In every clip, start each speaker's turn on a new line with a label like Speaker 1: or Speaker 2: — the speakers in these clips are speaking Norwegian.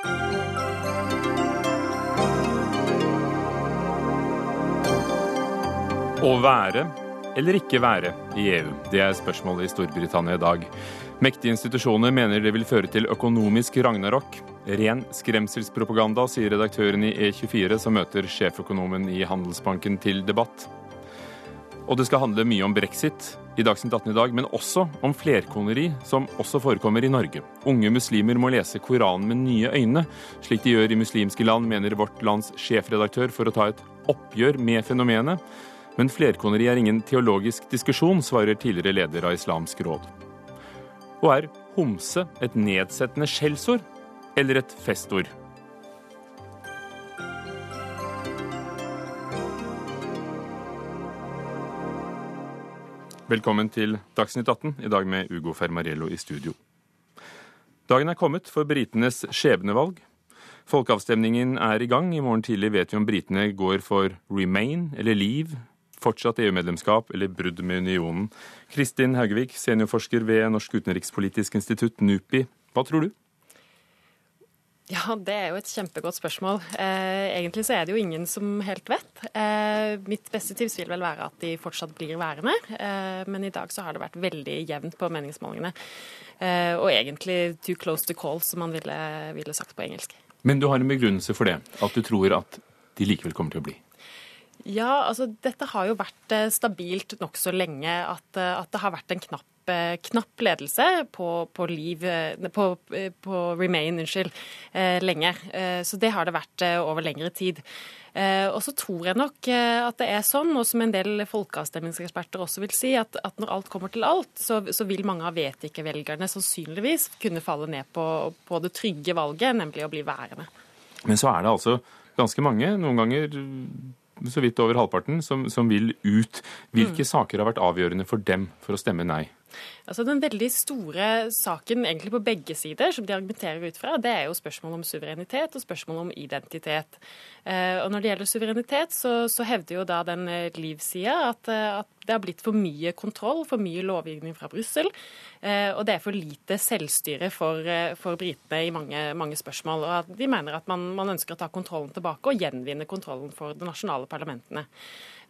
Speaker 1: Å være eller ikke være i EU, det er spørsmålet i Storbritannia i dag. Mektige institusjoner mener det vil føre til økonomisk ragnarok. Ren skremselspropaganda, sier redaktøren i E24, som møter sjeføkonomen i Handelsbanken til debatt. Og det skal handle mye om brexit i Dagsnytt 18 i dag, men også om flerkoneri, som også forekommer i Norge. Unge muslimer må lese Koranen med nye øyne, slik de gjør i muslimske land, mener Vårt Lands sjefredaktør, for å ta et oppgjør med fenomenet. Men flerkoneri er ingen teologisk diskusjon, svarer tidligere leder av Islamsk råd. Og er homse et nedsettende skjellsord eller et festord? Velkommen til Dagsnytt 18, i dag med Ugo Fermariello i studio. Dagen er kommet for britenes skjebnevalg. Folkeavstemningen er i gang. I morgen tidlig vet vi om britene går for remain eller leave, fortsatt EU-medlemskap eller brudd med unionen. Kristin Haugevik, seniorforsker ved Norsk utenrikspolitisk institutt, NUPI. Hva tror du?
Speaker 2: Ja, Det er jo et kjempegodt spørsmål. Eh, egentlig så er det jo ingen som helt vet. Eh, mitt beste tips vil vel være at de fortsatt blir værende, eh, men i dag så har det vært veldig jevnt på meningsmålingene. Eh, og egentlig too close to call, som man ville, ville sagt på engelsk.
Speaker 1: Men du har en begrunnelse for det? At du tror at de likevel kommer til å bli?
Speaker 2: Ja, altså dette har jo vært eh, stabilt nokså lenge. At, eh, at, det har vært en knapp, eh, knapp ledelse på, på, liv, på, på Remain unnskyld, lenge. Så det har det vært over lengre tid. Og så tror jeg nok at det er sånn, og som en del folkeavstemningseksperter også vil si, at, at, når alt kommer til alt, så, så vil mange av vet-ikke-velgerne sannsynligvis kunne falle ned på, på det trygge valget, nemlig å bli værende.
Speaker 1: Men så er det altså ganske mange, noen ganger så vidt over halvparten, som, som vil ut. Hvilke mm. saker har vært avgjørende for dem for å stemme nei?
Speaker 2: Altså Den veldig store saken egentlig på begge sider, som de argumenterer ut fra, det er jo spørsmål om suverenitet og spørsmål om identitet. Eh, og Når det gjelder suverenitet, så, så hevder jo da den eh, Liv-sida at, eh, at, det har blitt for mye kontroll, for mye lovgivning fra Brussel. Og det er for lite selvstyre for, for britene i mange, mange, spørsmål. Og De mener at man, man ønsker å ta kontrollen tilbake og gjenvinne kontrollen for de nasjonale parlamentene.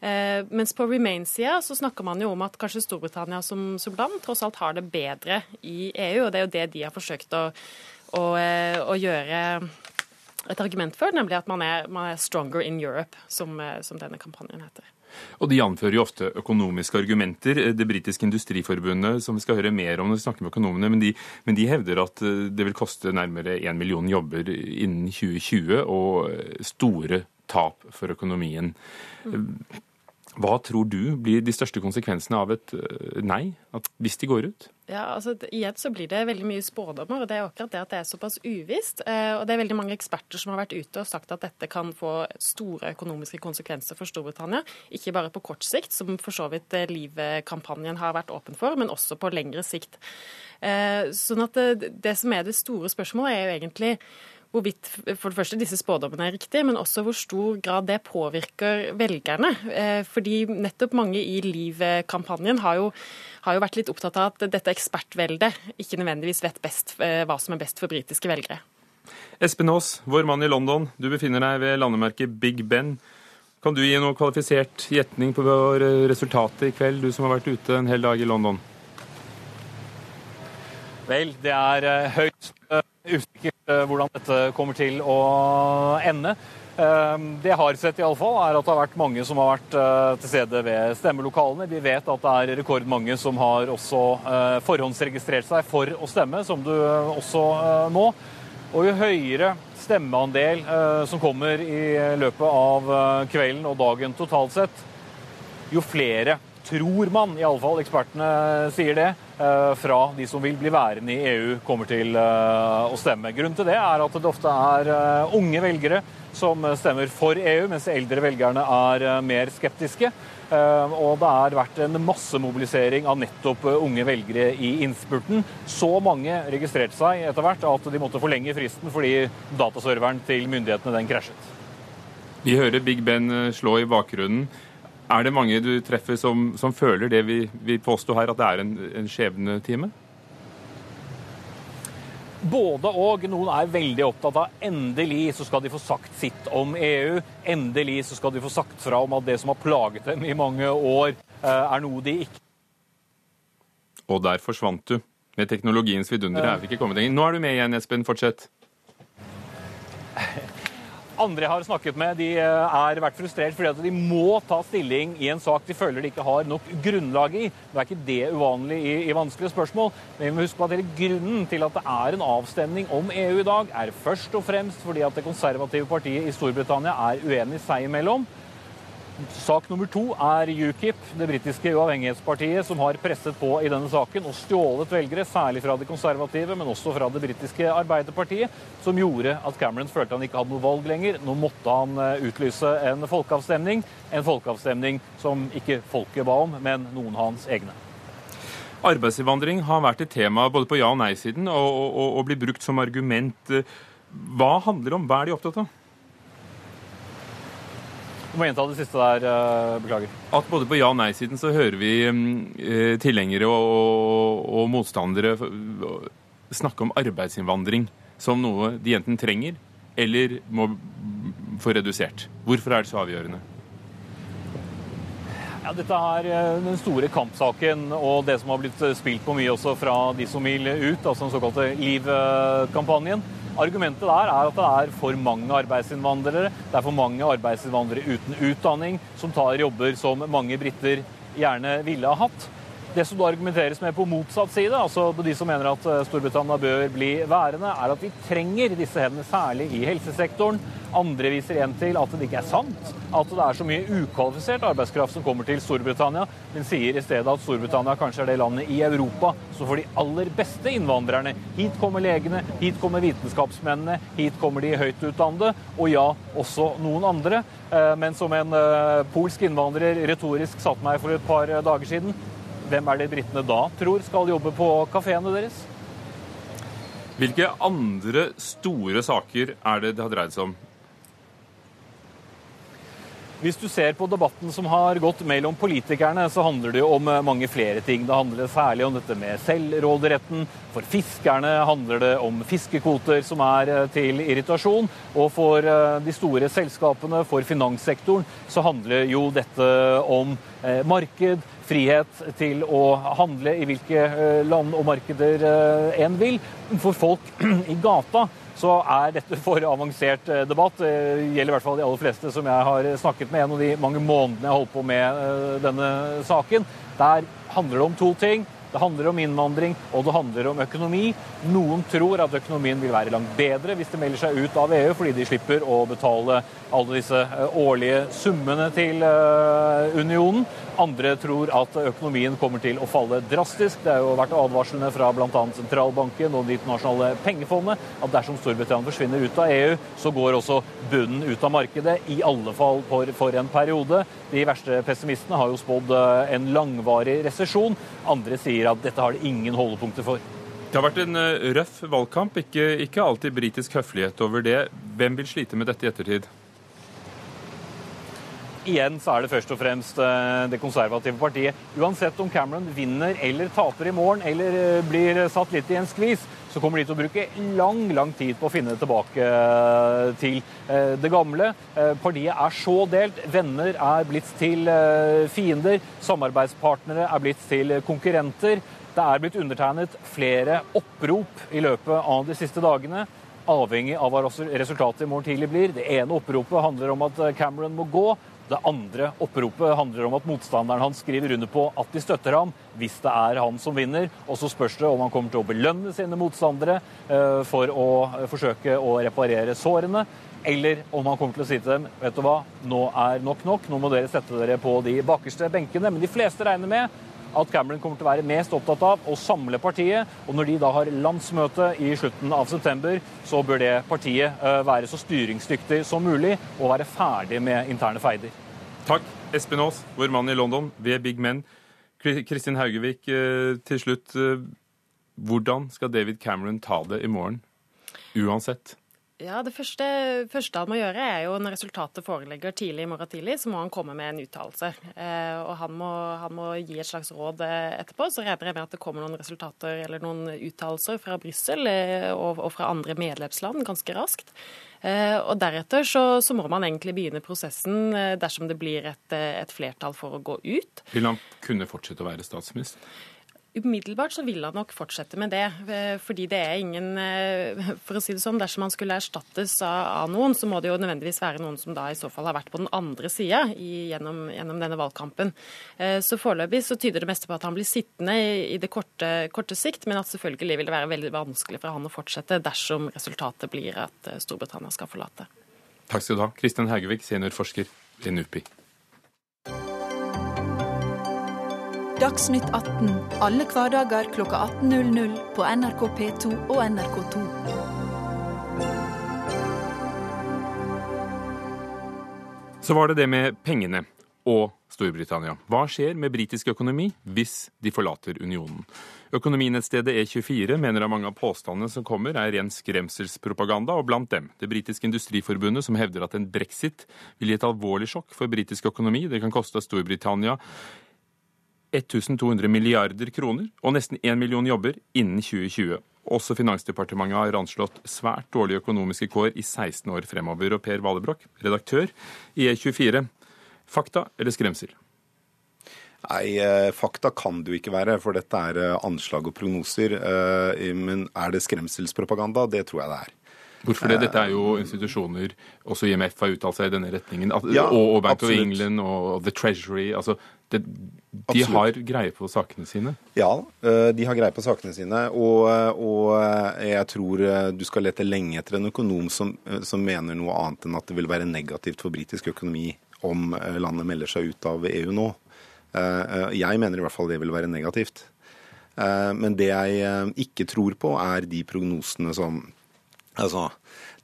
Speaker 2: Eh, mens på Remain-sida så snakker man jo om at kanskje Storbritannia som, som, land tross alt har det bedre i EU, og det er jo det de har forsøkt å, å, eh, å gjøre et argument for, nemlig at man er, man er 'stronger in Europe', som, eh, som denne kampanjen heter.
Speaker 1: Og De anfører jo ofte økonomiske argumenter. Det britiske industriforbundet, som vi skal høre mer om når vi snakker med økonomene, men de, men de hevder at det vil koste nærmere én million jobber innen 2020 og store tap for økonomien. Mm. Hva tror du blir de største konsekvensene av et eh, nei, hvis de går ut?
Speaker 2: Ja, altså Igjen så blir det veldig mye spådommer, og det er akkurat det at det er såpass uvisst. Eh, og det er veldig mange eksperter som har vært ute og sagt at dette kan få store økonomiske konsekvenser for Storbritannia. Ikke bare på kort sikt, som for så vidt eh, Liv-kampanjen har vært åpen for, men også på lengre sikt. Sånn at det, som er det store spørsmålet, er jo egentlig hvorvidt for det første disse spådommene er riktige, men også hvor stor grad det påvirker velgerne. Eh, fordi nettopp mange i Liv-kampanjen har, har, jo vært litt opptatt av at dette ekspertveldet ikke nødvendigvis vet best eh, hva som er best for britiske velgere.
Speaker 1: Espen Aas, vår mann i London. Du befinner deg ved landemerket Big Ben. Kan du gi noe kvalifisert gjetning på resultatet i kveld, du som har vært ute en hel dag i London?
Speaker 3: Vel, det er eh, høyt usikkert eh, hvordan dette kommer til å ende. Eh, det jeg har sett, i alle fall, er at det har vært mange som har vært eh, til stede ved stemmelokalene. Vi vet at det er rekordmange som har også forhåndsregistrert seg for å stemme, som du også må. Og jo høyere stemmeandel som kommer i løpet av kvelden og dagen totalt sett, jo flere tror man, i alle fall ekspertene sier det, fra de som vil bli værende i EU, kommer til eh, å stemme. Grunnen til det er at det ofte er eh, unge velgere som stemmer for EU, mens eldre velgerne er mer skeptiske. Og det har vært en massemobilisering av nettopp unge velgere i innspurten. Så mange registrerte seg etter hvert at de måtte forlenge fristen fordi dataserveren til myndighetene den krasjet.
Speaker 1: Vi hører Big Ben slå i bakgrunnen. Er det mange du treffer som, som føler det vi, vi påstår her, at det er en, en skjebnetime?
Speaker 3: Både og. Noen er veldig opptatt av endelig så skal de få sagt sitt om EU. Endelig så skal de få sagt fra om at det som har plaget dem i mange år, eh, er noe de ikke
Speaker 1: Og der forsvant du. Med teknologiens vidunder er vi ikke kommet lenger. Nå er du med igjen, Espen. Fortsett.
Speaker 3: Andre jeg har snakket med, de eh, er vært frustrert fordi at de må ta stilling i en sak de føler de ikke har nok grunnlag i. Det er ikke det uvanlig i, i vanskelige spørsmål. Men vi må huske på at hele grunnen til at det er en avstemning om EU i dag, er først og fremst fordi at det konservative partiet i Storbritannia er uenig seg imellom. Sak nummer to er UKIP, det britiske uavhengighetspartiet, som har presset på i denne saken og stjålet velgere, særlig fra de konservative, men også fra det britiske Arbeiderpartiet, som gjorde at Cameron følte han ikke hadde noe valg lenger. Nå måtte han eh, utlyse en folkeavstemning, en folkeavstemning som ikke folket ba om, men noen av hans egne.
Speaker 1: Arbeidsinnvandring har vært et tema både på ja- og nei-siden og, og, og blir brukt som argument. Hva handler det om? Hva er de opptatt av?
Speaker 3: Du må gjenta det siste der, eh, beklager.
Speaker 1: At både på ja- og nei-siden så hører vi eh, tilhengere og, og, og motstandere snakke om arbeidsinnvandring som noe de enten trenger eller må få redusert. Hvorfor er det så avgjørende?
Speaker 3: Ja, dette er eh, den store kampsaken og det som har blitt spilt på mye også fra de som vil ut, altså den såkalte Leave-kampanjen. Argumentet der er at det er for mange arbeidsinnvandrere. Det er for mange arbeidsinnvandrere uten utdanning som tar jobber som mange briter gjerne ville ha hatt. Det som da argumenteres med på motsatt side, altså de som mener at eh, Storbritannia bør bli værende, er at vi trenger disse hendene, særlig i helsesektoren. Andre viser igjen til at det ikke er sant at det er så mye ukvalifisert arbeidskraft som kommer til Storbritannia, men sier i stedet at Storbritannia kanskje er det landet i Europa som får de aller beste innvandrerne. Hit kommer legene, hit kommer vitenskapsmennene, hit kommer de høyt utdannede, og ja, også noen andre. Eh, men som en eh, polsk innvandrer retorisk satte meg for et par dager siden, hvem er det britene da tror skal jobbe på kafeene deres?
Speaker 1: Hvilke andre store saker er det det har dreid seg om?
Speaker 3: Hvis du ser på debatten som har gått mellom politikerne, så handler det jo om mange flere ting. Det handler særlig om dette med selvråderetten. For fiskerne handler det om fiskekvoter som er eh, til irritasjon. Og for eh, de store selskapene, for finanssektoren, så handler jo dette om eh, marked, frihet til å handle i hvilke land og markeder en vil. For folk i gata så er dette for avansert eh, debatt. Det gjelder i hvert fall de aller fleste som jeg har snakket med gjennom de mange månedene jeg har holdt på med eh, denne saken. Der handler det om to ting. Det handler om innvandring, og det handler om økonomi. Noen tror at økonomien vil være langt bedre hvis de melder seg ut av EU, fordi de slipper å betale alle disse eh, årlige summene til unionen. Andre tror at økonomien kommer til å falle drastisk. Det har jo vært advarslene fra bl.a. sentralbanken og Det internasjonale pengefondet at dersom Storbritannia forsvinner ut av EU, så går også bunnen ut av markedet, i alle fall for, for en periode. De verste pessimistene har jo spådd eh, en langvarig resesjon. Andre sier at dette har det ingen holdepunkter for.
Speaker 1: Det har vært en eh, røff valgkamp, ikke, ikke alltid britisk høflighet over det. Hvem vil slite med dette i ettertid?
Speaker 3: Igjen så er det først og fremst eh, det konservative partiet. Uansett om Cameron vinner eller taper i morgen, eller eh, blir satt litt i en skvis, så kommer de til å bruke lang lang tid på å finne tilbake eh, til det gamle. Partiet er så delt. Venner er blitt til fiender. Samarbeidspartnere er blitt til konkurrenter. Det er blitt undertegnet flere opprop i løpet av de siste dagene avhengig av hva resultatet i morgen tidlig blir. Det ene oppropet handler om at Cameron må gå. Det andre oppropet handler om at motstanderen hans skriver under på at de støtter ham hvis det er han som vinner. Og så spørs det om han kommer til å belønne sine motstandere eh, for å forsøke å reparere sårene. Eller om han kommer til å si til dem vet du hva, nå er nok nok, nå må dere sette dere på de bakerste benkene. Men de fleste regner med at Cameron kommer til å være mest opptatt av å samle partiet. Og når de da har landsmøte i slutten av september, så bør det partiet eh, være så styringsdyktig som mulig og være ferdig med interne feider.
Speaker 1: Takk, Espen Aas, vår mann i London ved Big Men. Kristin Haugevik, eh, til slutt. Eh, hvordan skal David Cameron ta det i morgen? Uansett.
Speaker 2: Ja, Det første, første, han må gjøre, er jo når resultatet foreligger tidlig i morgen tidlig, så må han komme med en uttalelse. Eh, og han må, han må, gi et slags råd eh, etterpå. Så regner jeg med at det kommer noen resultater eller noen uttalelser fra Brussel eh, og, og, fra andre medlemsland ganske raskt. Eh, og Deretter så, så, må man egentlig begynne prosessen eh, dersom det blir et, et flertall for å gå ut.
Speaker 1: Vil han kunne fortsette å være statsminister?
Speaker 2: Umiddelbart så vil han nok fortsette med det. Eh, fordi det er ingen eh, For å si det sånn, dersom han skulle erstattes av, noen, så må det jo nødvendigvis være noen som da i så fall har vært på den andre sida gjennom, gjennom, denne valgkampen. Eh, så foreløpig så tyder det meste på at han blir sittende i, det korte, korte, sikt, men at selvfølgelig vil det være veldig vanskelig for han å fortsette dersom resultatet blir at Storbritannia skal forlate.
Speaker 1: Takk skal du ha, Kristin Haugevik, seniorforsker ved NUPI.
Speaker 4: Dagsnytt 18 alle hverdager kl 18.00 på NRK P2 og NRK2.
Speaker 1: Så var det det med pengene og Storbritannia. Hva skjer med britisk økonomi hvis de forlater unionen? Økonominettstedet E24 mener at mange av påstandene som kommer er ren skremselspropaganda, og blant dem det britiske industriforbundet som hevder at en brexit vil gi et alvorlig sjokk for britisk økonomi. Det kan koste Storbritannia 1200 milliarder kroner og nesten 1 million jobber innen 2020. Også Finansdepartementet har anslått svært dårlige økonomiske kår i 16 år fremover. Og Per Valebrokk, redaktør i E24. Fakta eller skremsel?
Speaker 5: Nei, eh, fakta kan det jo ikke være, for dette er eh, anslag og prognoser. Eh, men er det skremselspropaganda? Det tror jeg det er.
Speaker 1: Hvorfor det? Dette er jo institusjoner, også IMF har uttalt seg i denne retningen, ja, og, og, Bank absolutt. of England og The Treasury. altså det, De har greie på sakene sine?
Speaker 5: Ja, eh, de har greie på sakene sine. Og, og eh, jeg tror eh, du skal lete lenge etter en økonom som, som mener noe annet enn at det vil være negativt for britisk økonomi om landet melder seg ut av EU nå. Jeg mener i hvert fall det vil være negativt. Men det jeg ikke tror på, er de prognosene som Altså,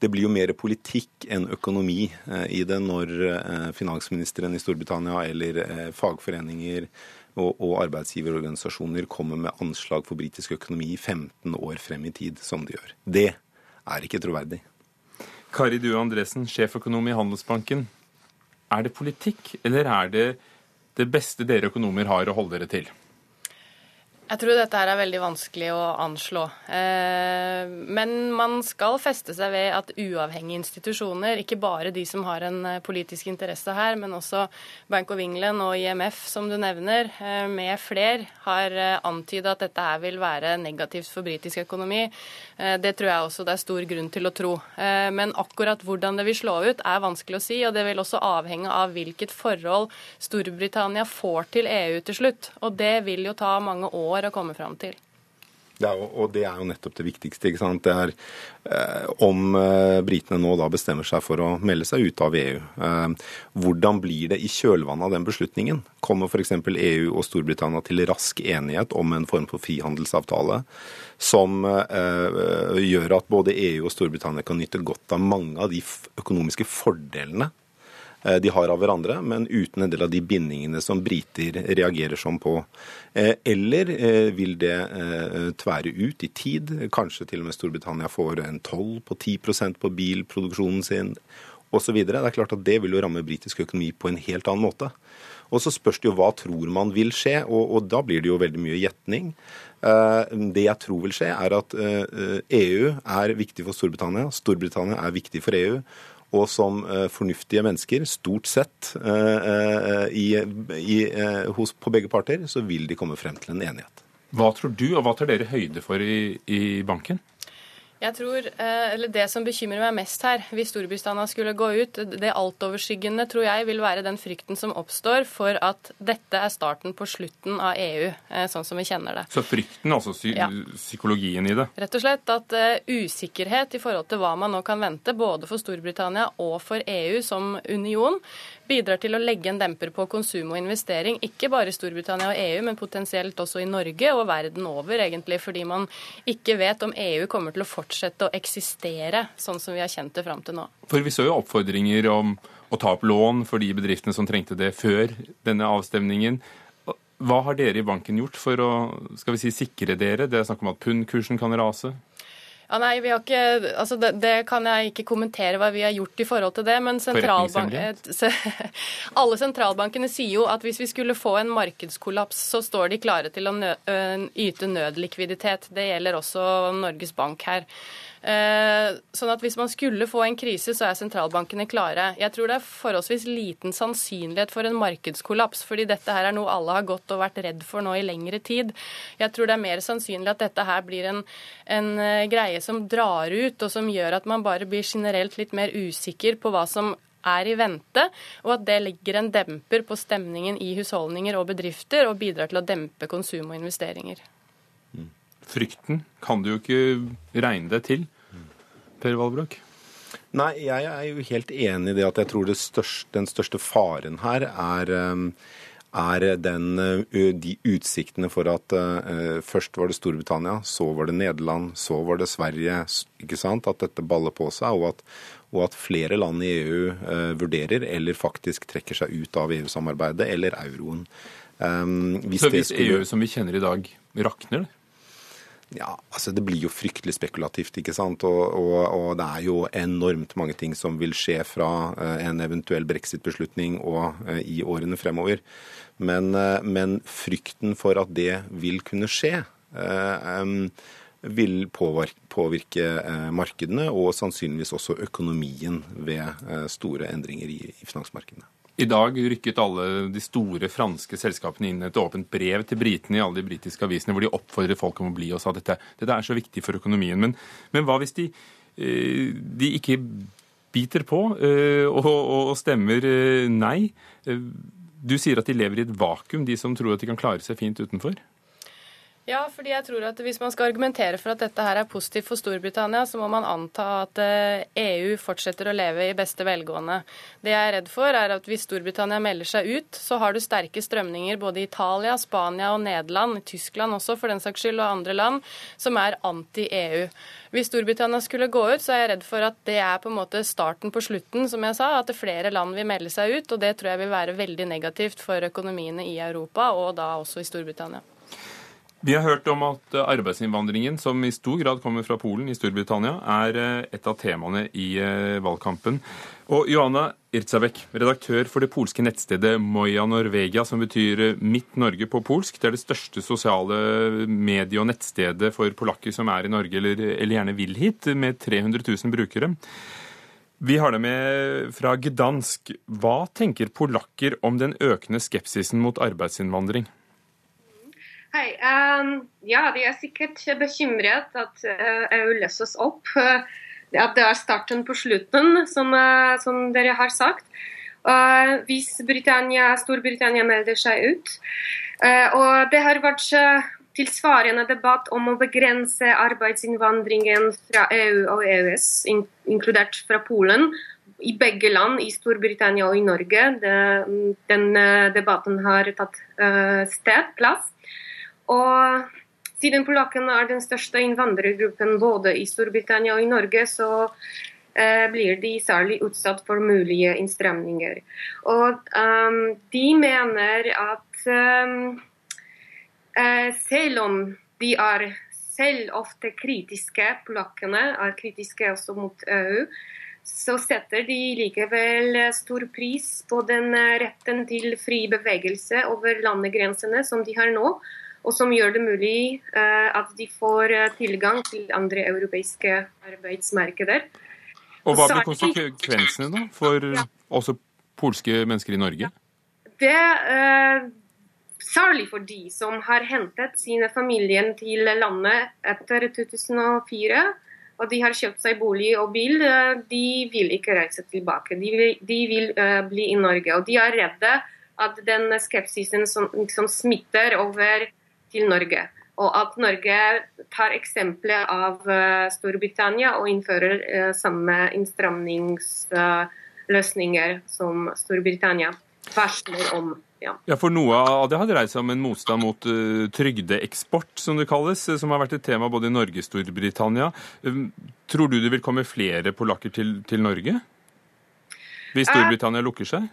Speaker 5: det blir jo mer politikk enn økonomi eh, i det når eh, finansministeren i Storbritannia eller eh, fagforeninger og, arbeidsgiverorganisasjoner kommer med anslag for britisk økonomi 15 år frem i tid, som de gjør. Det er ikke troverdig.
Speaker 1: Kari Due Andresen, sjeføkonom i Handelsbanken. Er det politikk, eller er det det beste dere økonomer har å holde dere til?
Speaker 6: Jeg tror dette her er veldig vanskelig å anslå. Eh, men man skal feste seg ved at uavhengige institusjoner, ikke bare de som har en eh, politisk interesse her, men også Bank of England og IMF, som du nevner, eh, med fler, har antyda at dette her vil være negativt for britisk økonomi. Det tror jeg også det er stor grunn til å tro. Men akkurat hvordan det vil slå ut, er vanskelig å si, og det vil også avhenge av hvilket forhold Storbritannia får til EU til slutt. Og det vil jo ta mange år år å komme fram til.
Speaker 5: Ja, og det er jo nettopp det viktigste. ikke sant? Det er eh, Om eh, britene nå da bestemmer seg for å melde seg ut av EU, eh, hvordan blir det i kjølvannet av den beslutningen? Kommer f.eks. EU og Storbritannia til rask enighet om en form for frihandelsavtale som eh, gjør at både EU og Storbritannia kan nyte godt av mange av de økonomiske fordelene Eh, de har av hverandre, men uten en del av de bindingene som briter reagerer som på. Eh, eller eh, vil det tvære ut i tid? Kanskje til og med Storbritannia får en toll på 10% på bilproduksjonen sin osv. Det er klart at det vil jo ramme britisk økonomi på en helt annen måte. Og så spørs det jo hva tror man vil skje, og, og da blir det jo veldig mye gjetning. Det jeg tror vil skje, er at EU er viktig for Storbritannia, Storbritannia er viktig for EU og som uh, fornuftige mennesker, stort sett uh, i, i, hos, på begge parter, så vil de komme frem til en enighet.
Speaker 1: Hva tror du, og hva tar dere høyde for i, i banken?
Speaker 6: Jeg tror, eh, eller Det som bekymrer meg mest her, hvis Storbritannia skulle gå ut, det altoverskyggende tror jeg vil være den frykten som oppstår for at dette er starten på slutten av EU, eh, sånn som vi kjenner det.
Speaker 1: Så frykten, altså psy ja. psykologien i det?
Speaker 6: Rett og slett at uh, usikkerhet i forhold til hva man nå kan vente, både for Storbritannia og for EU som union, bidrar til å legge en demper på konsum og investering, ikke bare i Storbritannia og EU, men potensielt også i Norge og verden over, egentlig, fordi man ikke vet om EU kommer til å fortsette å eksistere sånn som vi har kjent det fram til nå.
Speaker 1: For vi så jo oppfordringer om å ta opp lån for de bedriftene som trengte det før denne avstemningen. Hva har dere i banken gjort for å skal vi si, sikre dere? Det er snakk om at pundkursen kan rase?
Speaker 6: Ja, nei, vi har ikke, altså det, det, kan jeg ikke kommentere hva vi har gjort i forhold til det. Men sentralbank, alle sentralbankene sier jo at hvis vi skulle få en markedskollaps, så står de klare til å nø, yte nødlikviditet. Det gjelder også Norges Bank her. Eh, sånn at Hvis man skulle få en krise, så er sentralbankene klare. Jeg tror det er forholdsvis liten sannsynlighet for en markedskollaps, fordi dette her er noe alle har gått og vært redd for nå i lengre tid. Jeg tror det er mer sannsynlig at dette her blir en, en eh, greie som drar ut, og som gjør at man bare blir generelt litt mer usikker på hva som er i vente, og at det legger en demper på stemningen i husholdninger og bedrifter, og bidrar til å dempe konsum og investeringer.
Speaker 1: Frykten kan du jo ikke regne deg til. Per Valbrok?
Speaker 5: Nei, jeg er jo helt enig i det at jeg tror største, den største faren her er, um, er den, de utsiktene for at uh, først var det Storbritannia, så var det Nederland, så var det Sverige. ikke sant, At dette baller på seg, og at, og at flere land i EU uh, vurderer eller faktisk trekker seg ut av EU-samarbeidet eller euroen.
Speaker 1: Um, hvis så hvis skulle... EU som vi kjenner i dag, rakner det?
Speaker 5: Ja, altså Det blir jo fryktelig spekulativt, ikke sant. Og, og, og, det er jo enormt mange ting som vil skje fra uh, en eventuell brexit-beslutning og uh, i årene fremover. Men, uh, men, frykten for at det vil kunne skje, vil påvirke, markedene og sannsynligvis også økonomien ved store endringer i finansmarkedene.
Speaker 1: I dag rykket alle de store franske selskapene inn et åpent brev til britene i alle de britiske avisene hvor de oppfordret folk om å bli og sa dette, dette er så viktig for økonomien. Men, men hva hvis de, eh, de, ikke biter på eh, og, og stemmer eh, nei? Du sier at de lever i et vakuum, de som tror at de kan klare seg fint utenfor?
Speaker 6: Ja, fordi jeg tror at Hvis man skal argumentere for at dette her er positivt for Storbritannia, så må man anta at EU eh, e fortsetter å leve i beste velgående. Det jeg er redd for, er at hvis Storbritannia melder seg ut, så har du sterke strømninger både i Italia, Spania og Nederland, Tyskland også for den saks skyld, og andre land, som er anti-EU. Hvis Storbritannia skulle gå ut, så er jeg redd for at det er på en måte starten på slutten, som jeg sa. At flere land vil melde seg ut, og det tror jeg vil være veldig negativt for økonomiene i Europa, og da også i Storbritannia.
Speaker 1: Vi har hørt om at arbeidsinnvandringen, som i stor grad kommer fra Polen i Storbritannia, er eh, et av temaene i eh, valgkampen. Og Johanna Irtsabek, redaktør for det polske nettstedet Moja Norvegia, som betyr Mitt Norge på polsk. Det er det største sosiale medie- og nettstedet for polakker som er i Norge, eller, eller gjerne vil hit, med 300 000 brukere. Vi har det med fra Gdansk. Hva tenker polakker om den økende skepsisen mot arbeidsinnvandring?
Speaker 7: Hei. Um, ja, de er sikkert bekymret at uh, EU løses opp. Uh, at det er starten på slutten, som, uh, som dere har sagt. Hvis Britannia, Storbritannia melder seg ut. Og det har vært tilsvarende debatt om å begrense arbeidsinnvandringen fra EU og EØS, in inkludert fra Polen, i begge land, i Storbritannia og i Norge. Det, den debatten har tatt sted, plass. Og siden polakkene er den største innvandrergruppen både i Storbritannia og i Norge, så eh, blir de særlig utsatt for mulige innstramninger. Og um, de mener at um, eh, selv om de er selv ofte kritiske, polakkene er kritiske også mot EU, så setter de likevel stor pris på den retten til fri bevegelse over landegrensene som de har nå og som gjør det mulig uh, at de får uh, tilgang til andre europeiske arbeidsmarkeder.
Speaker 1: Og Hva blir konsekvensene da, for ja. også polske mennesker i Norge?
Speaker 7: Det uh, Særlig for de som har hentet sine familier til landet etter 2004 og de har kjøpt seg bolig og bil, de vil ikke reise tilbake. De vil, de vil bli i Norge. Og de er redde at den skepsisen som liksom smitter over til Norge. Og at Norge tar eksempelet av uh, Storbritannia og innfører uh, samme innstramningsløsninger som Storbritannia varsler om.
Speaker 1: Ja. ja. for Noe av det har dreid seg om en motstand mot uh, trygdeeksport, som det kalles, som har vært et tema både i Norge og Storbritannia. Um, tror du det vil komme flere polakker til, til Norge hvis Storbritannia lukker seg?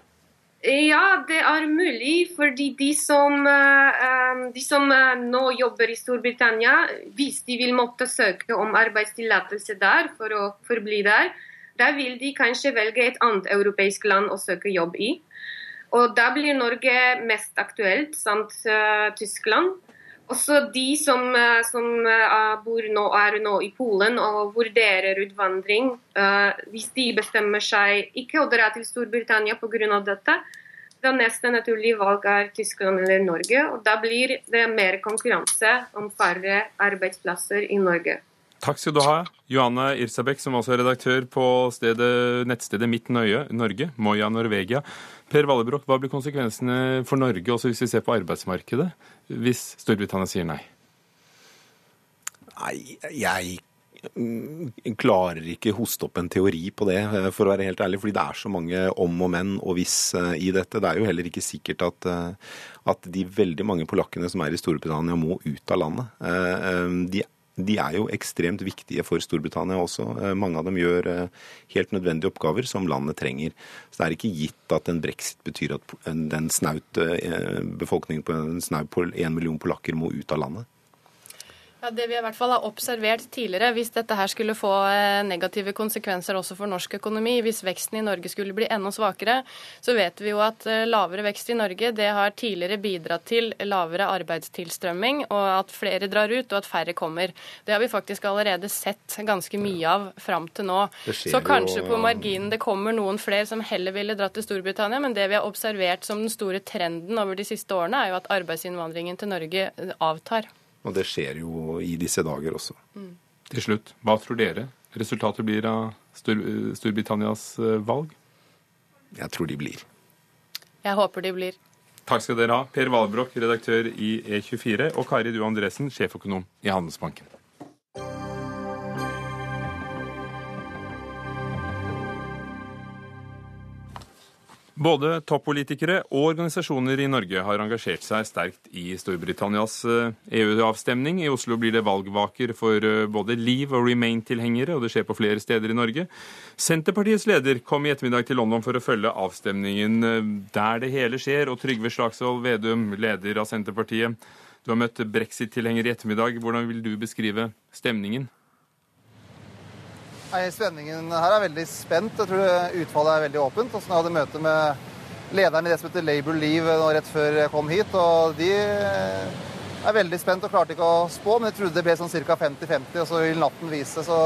Speaker 7: Ja, det er mulig. Fordi de som, uh, de som uh, nå jobber i Storbritannia, hvis de vil måtte søke om arbeidstillatelse der for å forbli der, da vil de kanskje velge et annet europeisk land å søke jobb i. Og da blir Norge mest aktuelt, samt uh, Tyskland. Også de som, uh, som uh, bor nå, er nå i Polen og vurderer utvandring, hvis de bestemmer seg ikke å dra til Storbritannia pga. dette, da neste naturlige valg er Tyskland eller Norge. Og da blir det mer konkurranse om færre arbeidsplasser i Norge.
Speaker 1: Takk skal du ha, Johanne Irsabek, som også er redaktør på stedet, nettstedet Mitt Nøye, Norge, Moya Norvegia. Per Vallebrokk, hva blir konsekvensene for Norge, også hvis vi ser på arbeidsmarkedet, hvis Storbritannia sier nei?
Speaker 5: Nei, jeg mm, klarer ikke hoste opp en teori på det, eh, for å være helt ærlig. Fordi det er så mange om og men og hvis eh, i dette. Det er jo heller ikke sikkert at, eh, at de veldig mange polakkene som er i Storbritannia, må ut av landet. De de er jo ekstremt viktige for Storbritannia også. Eh, mange av dem gjør eh, helt nødvendige oppgaver som landet trenger. Så det er ikke gitt at en brexit betyr at den snaut eh, befolkningen på en snau på én million polakker må ut av landet.
Speaker 6: Ja, Det vi i hvert fall har observert tidligere, hvis dette her skulle få eh, negative konsekvenser også for norsk økonomi, hvis veksten i Norge skulle bli enda svakere, så vet vi jo at eh, lavere vekst i Norge det har tidligere bidratt til lavere arbeidstilstrømming, og at flere drar ut og at færre kommer. Det har vi faktisk allerede sett ganske mye av fram til nå. Så kanskje jo, på marginen det kommer noen flere som heller ville dratt til Storbritannia, men det vi har observert som den store trenden over de siste årene, er jo at arbeidsinnvandringen til Norge avtar.
Speaker 5: Og det skjer jo i disse dager også.
Speaker 1: Mm. Til slutt, hva tror dere resultatet blir av Stor Storbritannias eh, valg?
Speaker 5: Jeg tror de blir.
Speaker 6: Jeg håper de blir.
Speaker 1: Takk skal dere ha. Per Valbrokk, redaktør i E24, og Kari Due Andresen, sjeføkonom i Handelsbanken. Både toppolitikere og organisasjoner i Norge har engasjert seg sterkt i Storbritannias EU-avstemning. Eh, e I Oslo blir det valgvaker for eh, både Leave- og Remain-tilhengere, og det skjer på flere steder i Norge. Senterpartiets leder kom i ettermiddag til London for å følge avstemningen eh, der det hele skjer. Og Trygve Slagsvold Vedum, leder av Senterpartiet, du har møtt brexit-tilhengere i ettermiddag. Hvordan vil du beskrive stemningen?
Speaker 8: Nei, Spenningen her er veldig spent. Jeg tror utfallet er veldig åpent. Også jeg hadde møte med lederen i det som heter Labour Leave nå rett før jeg kom hit. og de er veldig spent og klarte ikke å spå, men jeg trodde det ble sånn ca. 50-50, og så vil natten vise. Så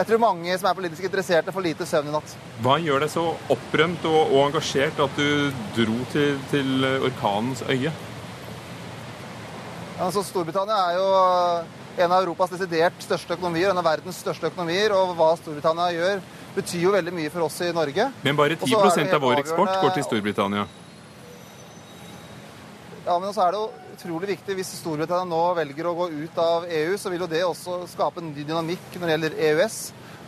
Speaker 8: jeg tror mange som er politisk interesserte, får lite søvn i natt.
Speaker 1: Hva gjør deg så opprømt og, og engasjert at du dro til, til orkanens øye?
Speaker 8: Altså, Storbritannia er jo en av Europas desidert største økonomier, en av verdens største økonomier. Og hva Storbritannia gjør, betyr jo veldig mye for oss i Norge.
Speaker 1: Men bare 10% av vår eksport går til Storbritannia?
Speaker 8: Ja, men så er det jo utrolig viktig. Hvis Storbritannia nå velger å gå ut av EU, så vil jo det også skape en ny dynamikk når det gjelder EØS,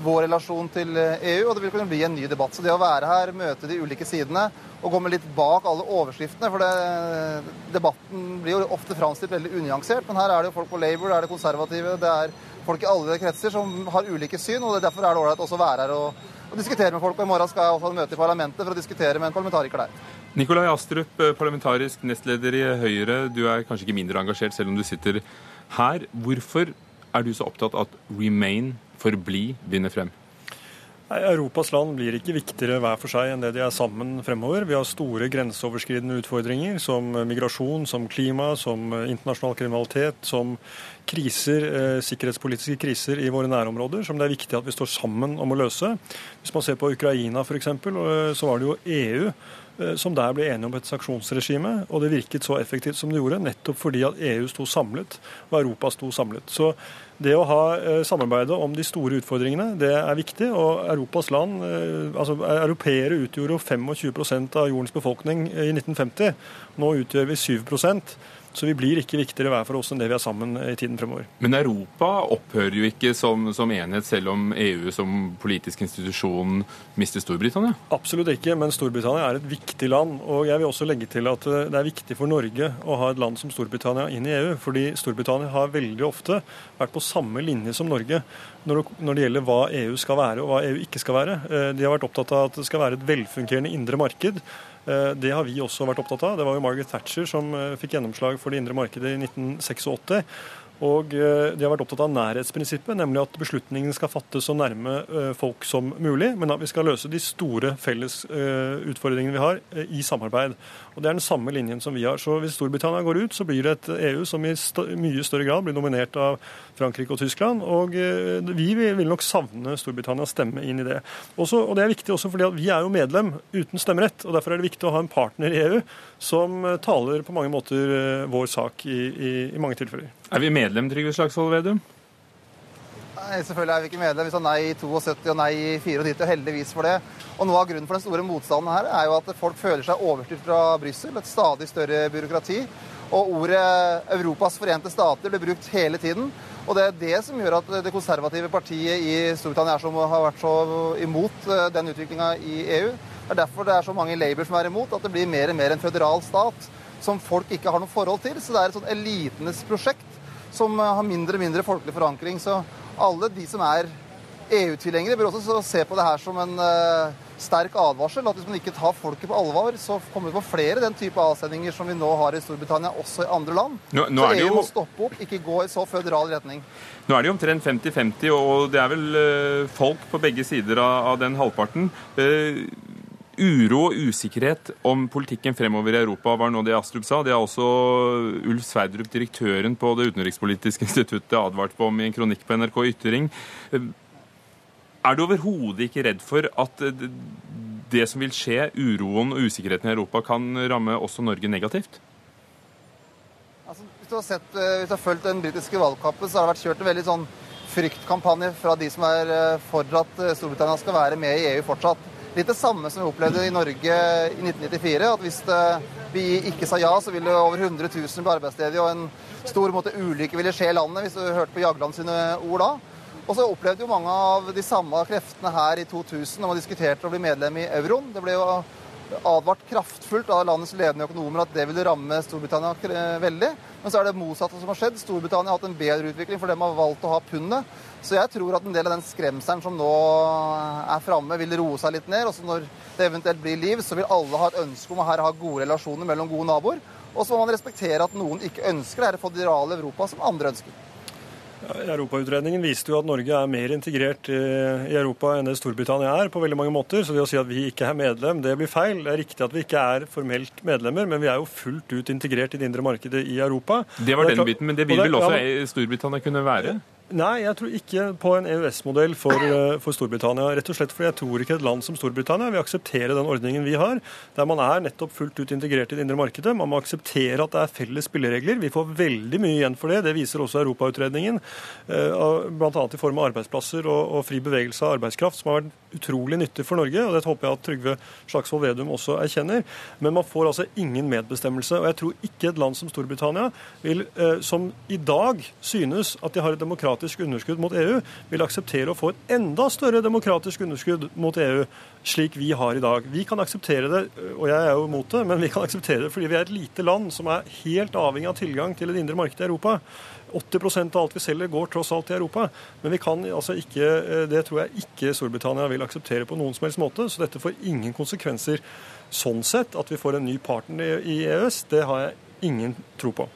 Speaker 8: vår relasjon til EU, og det vil kunne bli en ny debatt. Så det å være her, møte de ulike sidene og komme litt bak alle overskriftene. For det, debatten blir jo ofte framstilt veldig unyansert. Men her er det jo folk på Labour, det er det konservative, det er folk i alle kretser som har ulike syn. og Derfor er det ålreit også å være her og, og, diskutere med folk. og I morgen skal jeg også ha møte i parlamentet for å diskutere med en parlamentariker der.
Speaker 1: Nikolai Astrup, eh, parlamentarisk nestleder i Høyre. Du er kanskje ikke mindre engasjert selv om du sitter her. Hvorfor er du så opptatt av at remain, forbli, vinner frem?
Speaker 9: Nei, Europas land blir ikke viktigere hver for seg enn det de er sammen fremover. Vi har store grenseoverskridende utfordringer som migrasjon, som klima, som internasjonal kriminalitet, som kriser, eh, sikkerhetspolitiske kriser i våre nærområder, som det er viktig at vi står sammen om å løse. Hvis man ser på Ukraina f.eks., eh, så var det jo EU eh, som der ble enige om et sanksjonsregime, og det virket så effektivt som det gjorde, nettopp fordi at EU sto samlet og Europa sto samlet. Så det å ha eh, samarbeidet om de store utfordringene, det er viktig. Og Europas land, eh, altså Europeere utgjorde 25% av jordens befolkning i 1950. Nå utgjør vi 7 Så vi blir ikke viktigere hver for oss enn det vi er sammen i tiden fremover.
Speaker 1: Men Europa opphører jo ikke som, som enhet, selv om EU som politisk institusjon mister Storbritannia?
Speaker 9: Absolutt ikke, men Storbritannia er et viktig land. Og jeg vil også legge til at det er viktig for Norge å ha et land som Storbritannia inn i EU. Fordi Storbritannia har veldig ofte vært på samme linje som Norge når det gjelder hva EU skal være og hva EU ikke skal være. Eh, de har vært opptatt av at det skal være et velfungerende indre marked. Eh, det har vi også vært opptatt av. Det var jo Margaret Thatcher som eh, fikk gjennomslag for det indre markedet i 1986. Og eh, de har vært opptatt av nærhetsprinsippet, nemlig at beslutningene skal fattes så nærme folk som mulig, men at vi skal løse de store felles utfordringene vi har, i samarbeid. Og Det er den samme linjen som vi har. Så Hvis Storbritannia går ut, så blir det et EU som i mye større grad blir dominert av Frankrike og Tyskland. Og vi vil nok savne Storbritannias stemme inn i det. Også, og Det er viktig også fordi vi er jo medlem uten stemmerett. og Derfor er det viktig å ha en partner i EU som taler på mange måter vår sak i, i, i mange tilfeller.
Speaker 1: Er vi medlem, Trygve Slagsvold Vedum?
Speaker 8: Selvfølgelig er vi ikke medlem. Vi sa nei i 72 og nei i 94, og heldigvis for det. Og Noe av grunnen for den store motstanden her er jo at folk føler seg overstyrt fra Brussel. Et stadig større byråkrati. Og ordet 'Europas forente stater' blir brukt hele tiden. Og det er det som gjør at det konservative partiet i Storbritannia som har vært så imot eh, den utviklinga i EU. Det er derfor det er så mange i Labour som er imot, at det blir mer og mer en føderal stat som folk ikke har noe forhold til. Så det er et sånn elitenes prosjekt som eh, har mindre og mindre folkelig forankring. Så alle de som er EU-tilhengere, bør også se på det her som en uh, sterk advarsel. At hvis man ikke tar folket på alvor, så kommer vi på flere den type avsendinger som vi nå har i Storbritannia, også i andre land. Nå, nå så EU jo... må stoppe opp, ikke gå i så føderal retning.
Speaker 1: Nå er det jo omtrent 50-50, og det er vel uh, folk på begge sider av, av den halvparten. Uh, Uro og usikkerhet om politikken fremover i Europa var nå det Astrup sa. Det har også Ulf Sverdrup, direktøren på Det utenrikspolitiske instituttet, advart på om i en kronikk på NRK Ytring. Er du overhodet ikke redd for at det som vil skje, uroen og usikkerheten i Europa, kan ramme også Norge negativt?
Speaker 8: Altså, hvis, du har sett, eh, hvis du har fulgt den britiske valgkampen, så har det vært kjørt en veldig sånn fryktkampanje fra de som er eh, for at eh, Storbritannia skal være med i EU fortsatt. Litt det samme som vi opplevde i Norge i 1994. At hvis det, vi ikke sa ja, så ville over 100 000 bli arbeidsledige, og en stor måte, ulykke ville skje i landet, hvis du hørte på Jagland sine ord da. Og så opplevde jo mange av de samme kreftene her i 2000 når man diskuterte å bli medlem i euroen. Det ble jo advart kraftfullt av landets ledende økonomer at det ville ramme Storbritannia veldig. Men så er det motsatte som har skjedd. Storbritannia har hatt en bedre utvikling, for de har valgt å ha pundet. Så jeg tror at en del av den skremselen som nå er framme, vil roe seg litt ned. Og så når det eventuelt blir liv, så vil alle ha et ønske om å her ha gode relasjoner mellom gode naboer. Og så må man respektere at noen ikke ønsker det her føderale Europa som andre ønsker.
Speaker 9: Europautredningen viste jo at Norge er mer integrert i Europa enn det Storbritannia er, på veldig mange måter. Så det å si at vi ikke er medlem, det blir feil. Det er riktig at vi ikke er formelt medlemmer, men vi er jo fullt ut integrert i det indre markedet i Europa.
Speaker 1: Det var den biten, men det vil vel også Storbritannia kunne være?
Speaker 9: Nei, jeg tror ikke på en EØS-modell for, eh, for, Storbritannia. Rett og slett fordi jeg tror ikke et land som Storbritannia vil akseptere den ordningen vi har, der man er nettopp fullt ut integrert i det indre markedet. Man må akseptere at det er felles spilleregler. Vi får veldig mye igjen for det. Det viser også Europautredningen. Eh, Bl.a. i form av arbeidsplasser og, og fri bevegelse av arbeidskraft, som har vært utrolig nyttig for Norge. og Det håper jeg at Trygve Slagsvold Vedum også erkjenner. Men man får altså ingen medbestemmelse. og Jeg tror ikke et land som Storbritannia, vil, eh, som i dag synes at de har et demokratisk demokratisk underskudd mot EU, vil akseptere å få et enda større demokratisk underskudd mot EU, slik vi har i dag. Vi kan akseptere det, og jeg er jo imot det, men vi kan akseptere det fordi vi er et lite land som er helt avhengig av tilgang til det indre markedet i Europa. 80% av alt vi selger, går tross alt til Europa. Men vi kan altså ikke, eh, det tror jeg ikke Storbritannia vil akseptere på noen som helst måte. Så dette får ingen konsekvenser sånn sett. At vi får en ny partner i EØS, det har jeg ingen tro på.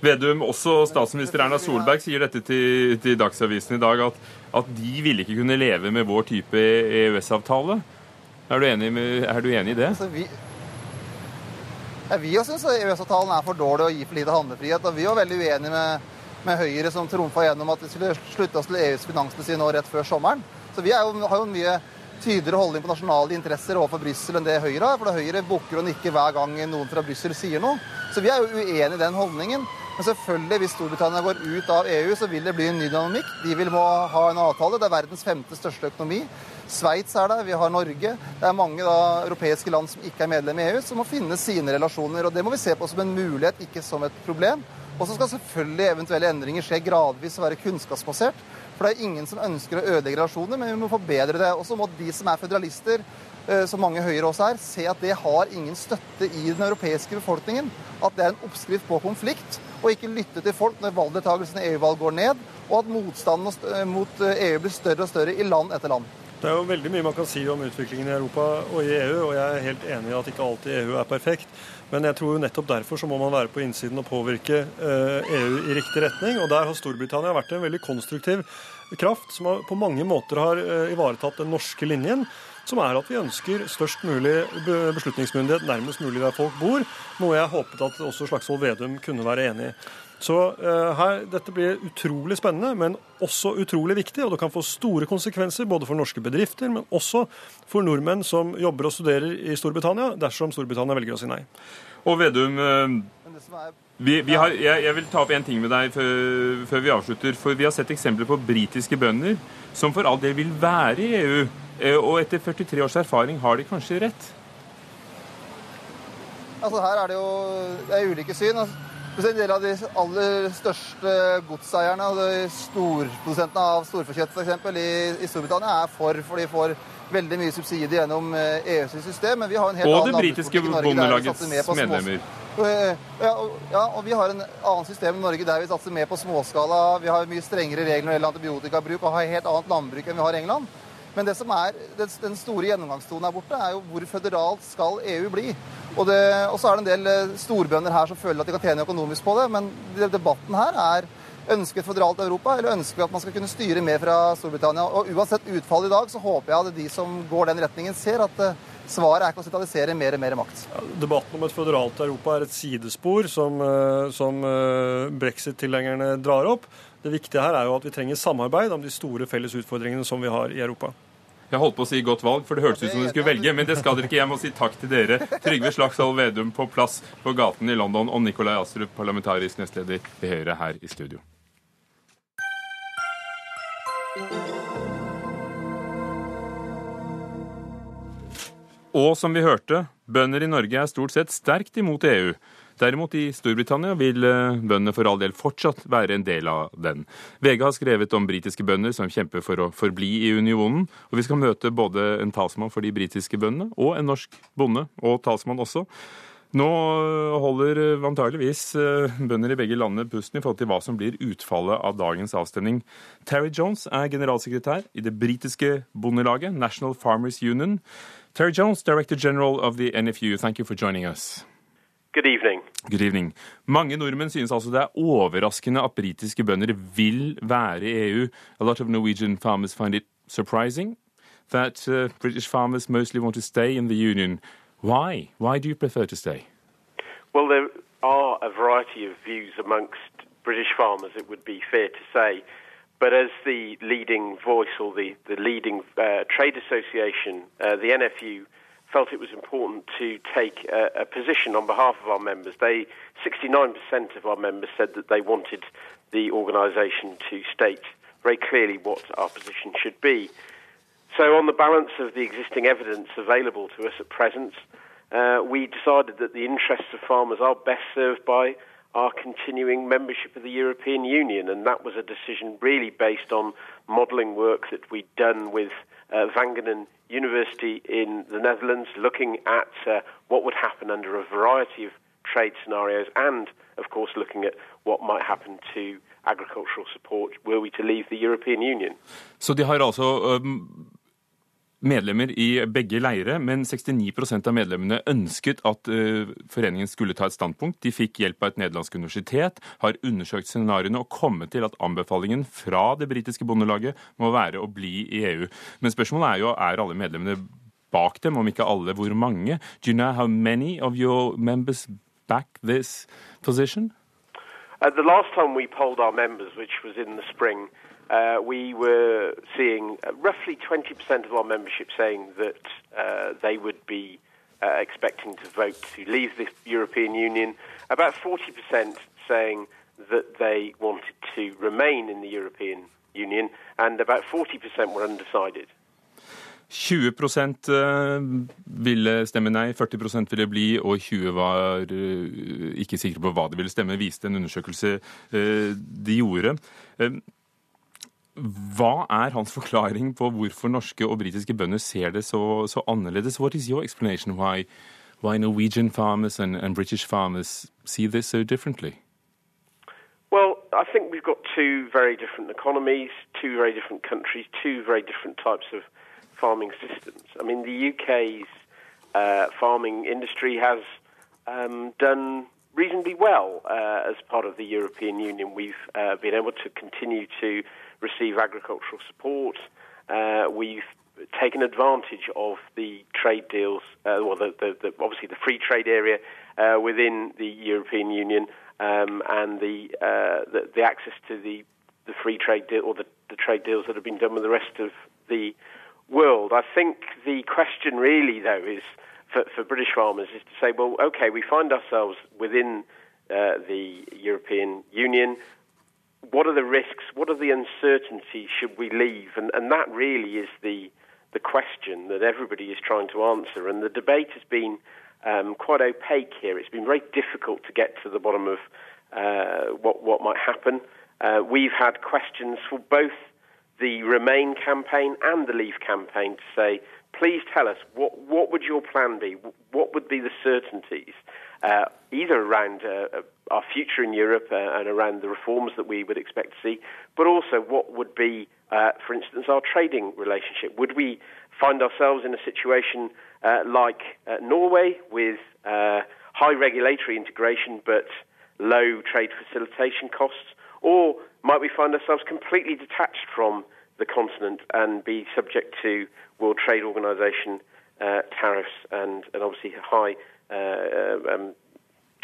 Speaker 1: Vedum, også statsminister Erna Solberg sier dette til, til Dagsavisen i dag, at, at, de ville ikke kunne leve med vår type EØS-avtale. Er, er, du enig i det?
Speaker 8: Altså, vi ja, vi syns EØS-avtalen er for dårlig og gir for lite handlefrihet. Og vi var veldig uenige med, med Høyre, som trumfa gjennom at vi skulle slutte oss til EUs finanstilsyn nå rett før sommeren. Så vi jo, har jo en mye tydeligere holdning på nasjonale interesser overfor Brussel enn det Høyre har. For Høyre bukker og nikker hver gang noen fra Brussel sier noe. Så vi er jo uenig i den holdningen. Men selvfølgelig, hvis Storbritannia går ut av EU, så vil det bli en ny dynamikk. De vil må ha en avtale. Det er verdens femte største økonomi. Sveits er der, vi har Norge. Det er mange da, europeiske land som ikke er medlem i EU, som må finne sine relasjoner. og Det må vi se på som en mulighet, ikke som et problem. Og så skal selvfølgelig eventuelle endringer skje gradvis og være kunnskapsbasert. For det er ingen som ønsker å ødelegge relasjoner, men vi må forbedre det. Og så må de som er føderalister, eh, som mange høyere også er, se at det har ingen støtte i den europeiske befolkningen. At det er en oppskrift på konflikt, og ikke lytte til folk når valgdeltakelsen i EU-valg går ned, og at motstanden mot EU eh, e blir større og større i land etter land.
Speaker 9: Det er jo veldig mye man kan si om utviklingen i Europa og i EU, og jeg er helt enig i at ikke alltid EU er perfekt. Men jeg tror jo nettopp derfor så må man være på innsiden og påvirke EU eh, e i riktig retning. Og der har Storbritannia vært en veldig konstruktiv kraft som på mange måter har eh, ivaretatt den norske linjen. Som er at vi ønsker størst mulig beslutningsmyndighet nærmest mulig der folk bor. Noe jeg håpet at også Slagsvold Vedum kunne være enig i. Så uh, her, dette blir utrolig spennende, men også utrolig viktig. Og det kan få store konsekvenser både for norske bedrifter, men også for nordmenn som jobber og studerer i Storbritannia, dersom Storbritannia velger å si nei.
Speaker 1: Og Vedum, uh, vi, vi har, jeg, jeg, vil ta opp en ting med deg før, før, vi avslutter. For vi har sett eksempler på britiske bønder som for all del vil være i EU. Uh, og etter 43 års erfaring har de kanskje rett?
Speaker 8: Altså Her er det jo det er ulike syn. Altså en del av de aller største godseierne og de storprodusentene av storfekjøtt f.eks. I, i Storbritannia er for, for de får veldig mye subsidier gjennom EUs eh, e system. Men vi har en helt
Speaker 1: og
Speaker 8: annen
Speaker 1: det britiske bondelagets medlemmer.
Speaker 8: Eh, ja og, ja, og vi har en annen system i Norge der vi satser mer på småskala. Vi har mye strengere regler når det gjelder antibiotikabruk og har helt annet landbruk enn vi har i England. Men det som er den store gjennomgangstonen her borte, er jo hvor føderalt skal EU bli? Og, det, og så er det en del eh, storbønder her som føler at de kan tjene økonomisk på det. Men debatten her er ønsker et føderalt Europa, eller ønsker vi at man skal kunne styre mer fra Storbritannia. Og uansett utfall i dag, så håper jeg at de som går den retningen, ser at eh, svaret er ikke å sentralisere mer og mer makt.
Speaker 9: Ja, debatten om et føderalt Europa er et sidespor som, eh, som brexit-tilhengerne drar opp. Det viktige her er jo at vi trenger samarbeid om de store felles utfordringene som vi har i Europa.
Speaker 1: Jeg holdt på å si godt valg, for det hørtes ut som dere skulle velge, men det skal dere ikke. Jeg må si takk til dere. Trygve Slagsvold Vedum på plass på gaten i London, og Nikolai Astrup, parlamentarisk nestleder i Høyre her i studio. Og som vi hørte, bønder i Norge er stort sett sterkt imot EU. Derimot i Storbritannia vil eh, bøndene for all del fortsatt være en del av den. VG har skrevet om britiske bønder som kjemper for å forbli i unionen. Og vi skal møte både en talsmann for de britiske bøndene og en norsk bonde og talsmann også. Nå holder antageligvis eh, bønder i begge landene pusten i forhold til hva som blir utfallet av dagens avstemning. Terry Jones er generalsekretær i det britiske bondelaget, National Farmers Union. Terry Jones, Director General of the NFU, thank you for joining us.
Speaker 10: Good evening.
Speaker 1: Good evening. Mange nordmenn synes altså det er overraskende at britiske bønder vil være i EU. A lot of Norwegian farmers find it surprising that uh, British farmers mostly want to stay in the union. Why? Why do you prefer to stay?
Speaker 10: Well, there are a variety of views amongst British farmers, it would be fair to say. But as the leading voice or the, the leading uh, trade association, uh, the NFU, felt it was important to take a, a, position on behalf of our members. They, 69% of our members said that they wanted the organisation to state very clearly what our position should be. So, on the balance of the existing evidence available to us at present, uh, we decided that the interests of farmers are best served by our continuing membership of the European Union, and that was a decision really based on modelling work that we'd done with uh, Wageningen University in the Netherlands, looking at uh, what would happen under a variety of trade scenarios, and of course looking at what might happen to agricultural support were we to leave the European Union.
Speaker 1: Så de har altså um, medlemmer i begge leire, men 69% av medlemmene ønsket at uh, foreningen skulle ta et standpunkt. De fikk hjelp av et nederlandsk universitet, har undersøkt scenarioene og kommet til at anbefalingen fra det britiske bondelaget må være å bli i EU. Men spørsmålet er jo er alle medlemmene bak dem, om ikke alle, hvor mange? Do you know how many of your members back this position?
Speaker 10: Uh, the last time we polled our members, which was in the spring, uh, we were seeing uh, roughly 20% of our membership saying that uh, they would be uh, expecting to vote to leave the European Union, about 40% saying that they wanted to remain in the European Union, and about 40% were undecided.
Speaker 1: 20% ville stemme nei, 40% ville bli, og 20 var ikke sikre på hva de ville stemme, viste en undersøkelse de gjorde. Hva er hans forklaring på hvorfor norske og britiske bønder ser det så, så annerledes? What is your explanation why, why Norwegian farmers and, and British farmers see this so differently?
Speaker 10: Well, I think we've got two very different economies, two very different countries, two very different types of farming systems. I mean, the UK's uh, farming industry has um, done reasonably well uh, as part of the European Union. We've uh, been able to continue to receive agricultural support. Uh, we've taken advantage of the trade deals, uh, well, the, the, the, obviously the free trade area uh, within the European Union um, and the, uh, the, the access to the the free trade deal or the, the trade deals that have been done with the rest of the world. I think the question really, though, is for, for British farmers is to say, well, okay, we find ourselves within uh, the European Union. What are the risks? What are the uncertainties? Should we leave? And, and that really is the the question that everybody is trying to answer. And the debate has been um, quite opaque here. It's been very difficult to get to the bottom of uh, what, what might happen. Uh, we've had questions for both the Remain campaign and the Leave campaign to say, please tell us what, what would your plan be? What would be the certainties, uh, either around uh, uh our future in Europe uh, and around the reforms that we would expect to see, but also what would be, uh, for instance, our trading relationship? Would we find ourselves in a situation like Norway with high regulatory integration but low trade facilitation costs? Or might we find ourselves completely detached from the continent and be subject to World Trade Organization uh, tariffs and, and obviously high uh, um,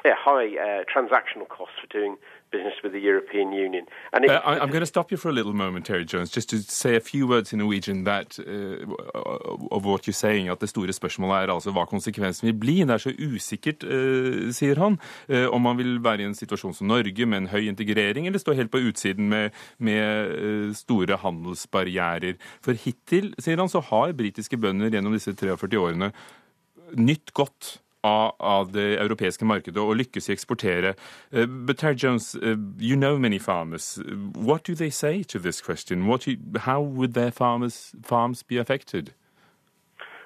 Speaker 10: yeah, high uh, transactional costs for doing business with the European Union.
Speaker 1: It, uh, I, am going to stop you for a little moment, Terry Jones, just to say a few words in Norwegian that, uh, of what you're saying. At det store spørsmålet er altså hva konsekvensen vil bli. Det er så usikkert, uh, sier han, uh, om man vil være i en situasjon som Norge med en høy integrering, eller stå helt på utsiden med, med uh, store handelsbarrierer. For hittil, sier han, så har britiske bønder gjennom disse 43 årene nytt godt av, det europeiske markedet og lykkes i å eksportere. Uh, but Terry Jones, uh, you know many farmers. What do they say to this question? What you, how would their farmers, farms be affected?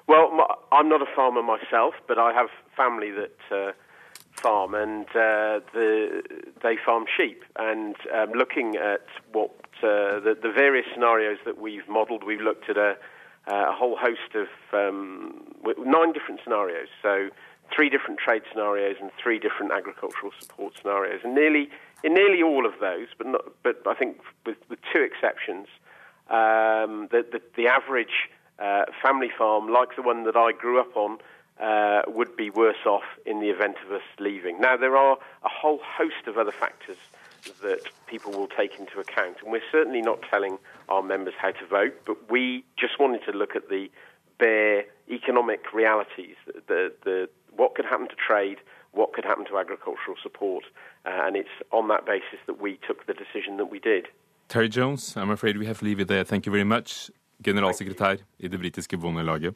Speaker 10: Well, my, I'm not a farmer myself, but I have family that uh, farm, and uh, the, they farm sheep. And um, looking at what uh, the, the, various scenarios that we've modelled, we've looked at a, a whole host of um, nine different scenarios. So three different trade scenarios and three different agricultural support scenarios. And nearly in nearly all of those, but not, but I think with, with two exceptions, um, the, the, the, average uh, family farm, like the one that I grew up on, uh, would be worse off in the event of us leaving. Now, there are a whole host of other factors that people will take into account, and we're certainly not telling our members how to vote, but we just wanted to look at the bare economic realities, the, the, what could happen to trade, what could happen to agricultural support. Uh, and it's on that basis that we took the decision that we did.
Speaker 1: Terry Jones, I'm afraid we have to leave it there. Thank you very much. Generalsekretær i det britiske Bondelaget,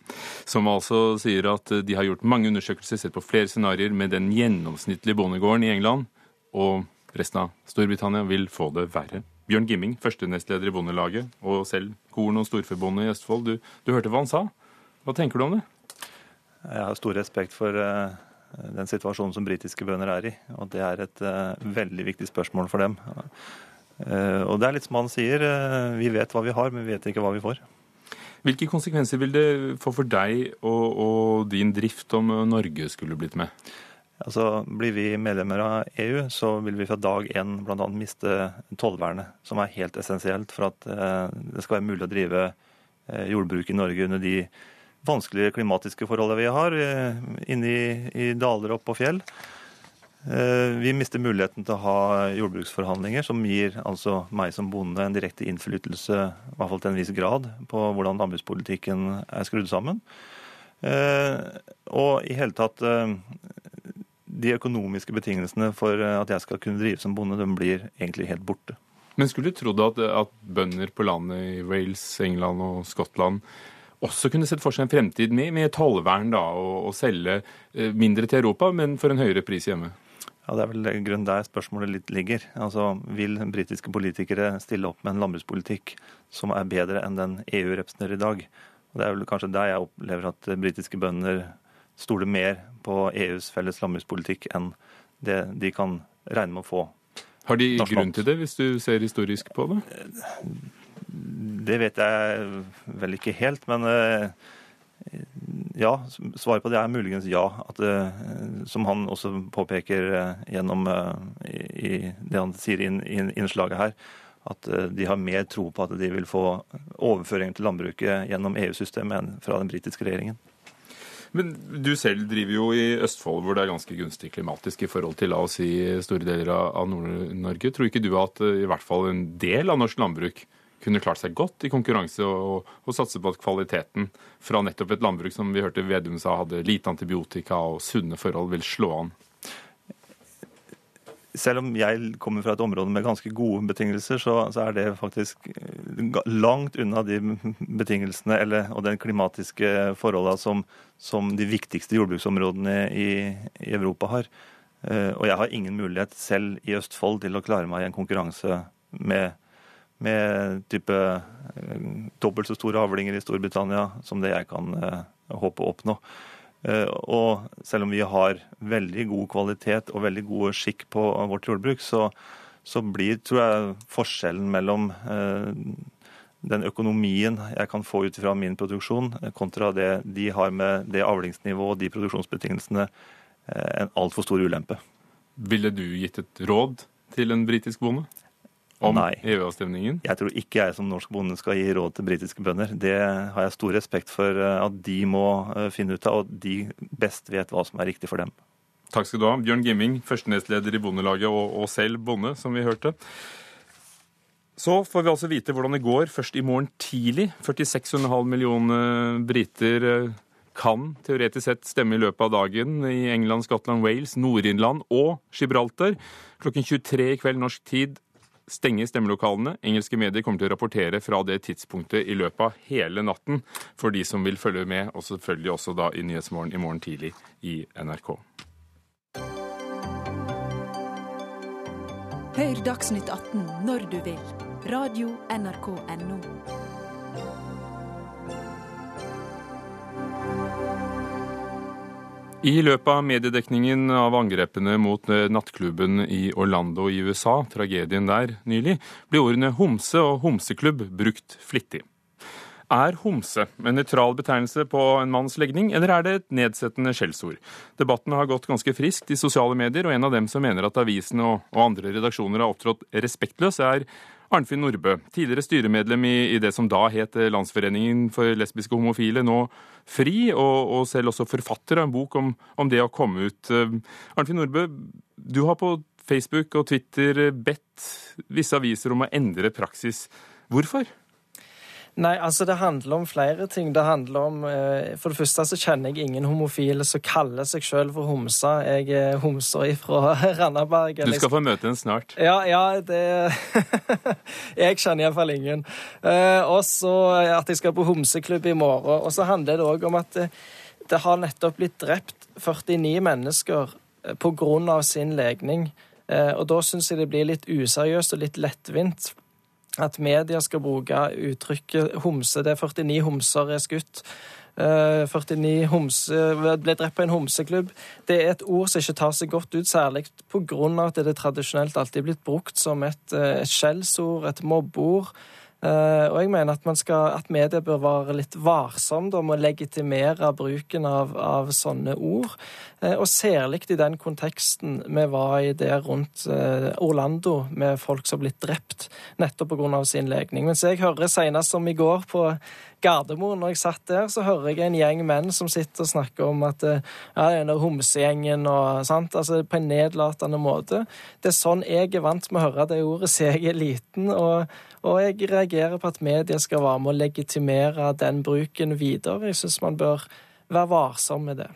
Speaker 1: som altså sier at de har gjort mange undersøkelser, sett på flere scenarioer med den gjennomsnittlige bondegården i England, og resten av Storbritannia vil få det verre. Bjørn Gimming, første nestleder i Bondelaget, og selv korn- og storfebonde i Østfold. Du, du hørte hva han sa. Hva tenker du om det?
Speaker 11: Jeg har stor respekt for eh, den situasjonen som britiske bønder er i. Og det er et eh, veldig viktig spørsmål for dem. Eh, og det er litt som han sier, vi vet hva vi har, men vi vet ikke hva vi får.
Speaker 1: Hvilke konsekvenser vil det få for deg og, og din drift om Norge skulle blitt med?
Speaker 11: Altså, Blir vi medlemmer av EU, så vil vi fra dag én bl.a. miste tollvernet, som er helt essensielt for at det skal være mulig å drive jordbruk i Norge under de vanskelige klimatiske forholdene vi har, eh, inne i, i daler og på fjell. Eh, vi mister muligheten til å ha jordbruksforhandlinger som gir altså meg som bonde en direkte innflytelse, i hvert fall til en viss grad, på hvordan landbrukspolitikken er skrudd sammen. Eh, og i hele tatt De økonomiske betingelsene for at jeg skal kunne drive som bonde, de blir egentlig helt borte.
Speaker 1: Men skulle du trodd at, at bønder på landet i Wales, England og Skottland også kunne sett for seg en fremtid med, med tollvern da, og, og selge eh, mindre til Europa, men for en høyere pris hjemme?
Speaker 11: Ja, Det er vel grunnen der spørsmålet litt ligger. Altså, Vil britiske politikere stille opp med en landbrukspolitikk som er bedre enn den EU representerer i dag? Og Det er vel kanskje der jeg opplever at britiske bønder stoler mer på EUs felles landbrukspolitikk enn det de kan regne med å få.
Speaker 1: Har de grunn til det, hvis du ser historisk på det?
Speaker 11: Det vet jeg vel ikke helt, men eh, ja, svaret på det er muligens ja. At, eh, som han også påpeker eh, gjennom i det han sier i innslaget her, at de har mer tro på at de vil få overføringer til landbruket gjennom EU-systemet enn fra den britiske regjeringen.
Speaker 1: Men du selv driver jo i Østfold, hvor det er ganske gunstig klimatisk i forhold til la oss si, store deler av Nord-Norge. Tror ikke du at i hvert fall en del av norsk landbruk kunne klart seg godt i konkurranse og, og, satse på at kvaliteten fra nettopp et landbruk som vi hørte Vedum sa hadde lite antibiotika og sunne forhold, vil slå an?
Speaker 11: Selv om jeg kommer fra et område med ganske gode betingelser, så, så er det faktisk langt unna de betingelsene eller, og den klimatiske forholdene som, som de viktigste jordbruksområdene i, i, Europa har. Eh, og jeg har ingen mulighet selv i Østfold til å klare meg i en konkurranse med med type eh, dobbelt så store avlinger i Storbritannia som det jeg kan eh, håpe å oppnå. Eh, og selv om vi har veldig god kvalitet og veldig god skikk på vårt jordbruk, så, så blir tror jeg, forskjellen mellom den økonomien jeg kan få ut fra min produksjon, kontra det de har med det avlingsnivået og de produksjonsbetingelsene, en altfor stor ulempe.
Speaker 1: Ville du gitt et råd til en britisk bonde? Om EU-avstemningen?
Speaker 11: Jeg tror ikke jeg som norsk bonde skal gi råd til britiske bønder. Det har jeg stor respekt for eh, at de må eh, finne ut av, og de best vet hva som er riktig for dem.
Speaker 1: Takk skal du ha. Bjørn Gimming, førstenestleder i Bondelaget og, og selv bonde, som vi hørte. Så får vi altså vite hvordan det går først i morgen tidlig. 46,5 millioner briter eh, kan teoretisk sett stemme i løpet av dagen i England, Skottland, Wales, Nord-Irland og Gibraltar. Klokken 23 i kveld norsk tid stenge stemmelokalene. Engelske medier kommer til å rapportere fra det tidspunktet i løpet av hele natten for de som vil følge med, og selvfølgelig også da i Nyhetsmorgen i morgen tidlig i NRK.
Speaker 4: Hør Dagsnytt 18 når du vil. Radio NRK Radio.nrk.no.
Speaker 1: I løpet av mediedekningen av angrepene mot eh, nattklubben i Orlando i USA, tragedien der nylig, ble ordene homse og homseklubb brukt flittig. Er homse en nøytral betegnelse på en manns legning, eller er det et nedsettende skjellsord? Debatten har gått ganske friskt i sosiale medier, og en av dem som mener at avisene og andre redaksjoner har opptrådt respektløst, er Arnfinn Nordbø, tidligere styremedlem i, i, det som da het Landsforeningen for lesbiske og homofile, nå FRI, og, og selv også forfatter av en bok om, om, det å komme ut. Eh, Arnfinn Nordbø, du har på Facebook og Twitter bedt visse aviser om å endre praksis. Hvorfor?
Speaker 12: Nei, altså det handler om flere ting. Det handler om eh, For det første så kjenner jeg ingen homofile som kaller seg sjøl for homsa. Jeg er homser ifra Randaberg.
Speaker 1: Du skal få møte en snart.
Speaker 12: Ja, ja, det Jeg kjenner iallfall ingen. Eh, og så at jeg skal på homseklubb i morgen. Og så handler det òg om at det, det, har nettopp blitt drept 49 mennesker på grunn av sin legning. Og da syns jeg det blir litt useriøst og litt lettvint at media skal bruke uttrykket homse. Det er 49 homser er skutt. 49 eh, homse, ble drept på en homseklubb. Det er et ord som ikke tar seg godt ut, særlig pga. at det tradisjonelt alltid er blitt brukt som et, eh, skjellsord, et mobbeord. Og jeg mener at, skal, at media bør være litt varsomme med å legitimere bruken av, av sånne ord. Uh, og særlig i den konteksten vi var i der rundt uh, Orlando, med folk som har blitt drept nettopp pga. sin legning. Mens jeg hører senest som i går på Gardermoen, når jeg satt der, så hører jeg en gjeng menn som sitter og snakker om at ja, denne homsegjengen og sant, altså på en nedlatende måte. Det er sånn jeg er vant med å høre det ordet siden jeg er liten. og og jeg reagerer på at media skal være med å legitimere den bruken videre. Jeg syns man bør være varsom med det.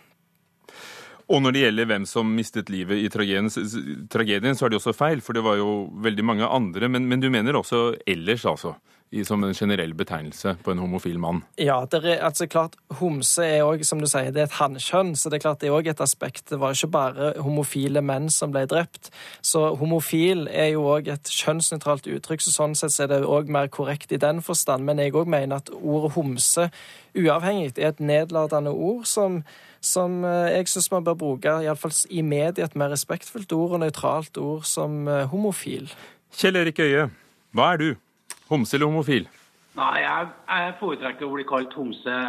Speaker 1: Og når det gjelder hvem som mistet livet i tragedien, tragedien så er det også feil, for det var jo veldig mange andre. Men, men du mener også ellers, altså? Som en generell betegnelse på en homofil mann?
Speaker 12: Ja, det er altså klart, homse er òg, som du sier, det er et hannkjønn. Så det er klart det er òg et aspekt. Det var ikke bare homofile menn som ble drept. Så homofil er jo òg et kjønnsnøytralt uttrykk, så sånn sett er det òg mer korrekt i den forstand. Men jeg òg mener at ordet homse uavhengig er et nedlatende ord som som eh, jeg syns man bør bruke, iallfall i media, et mer respektfullt ord og nøytralt ord som eh, homofil.
Speaker 1: Kjell Erik Øie, hva er du? Homse eller homofil?
Speaker 13: Nei, jeg, jeg foretrekker å bli kalt homse.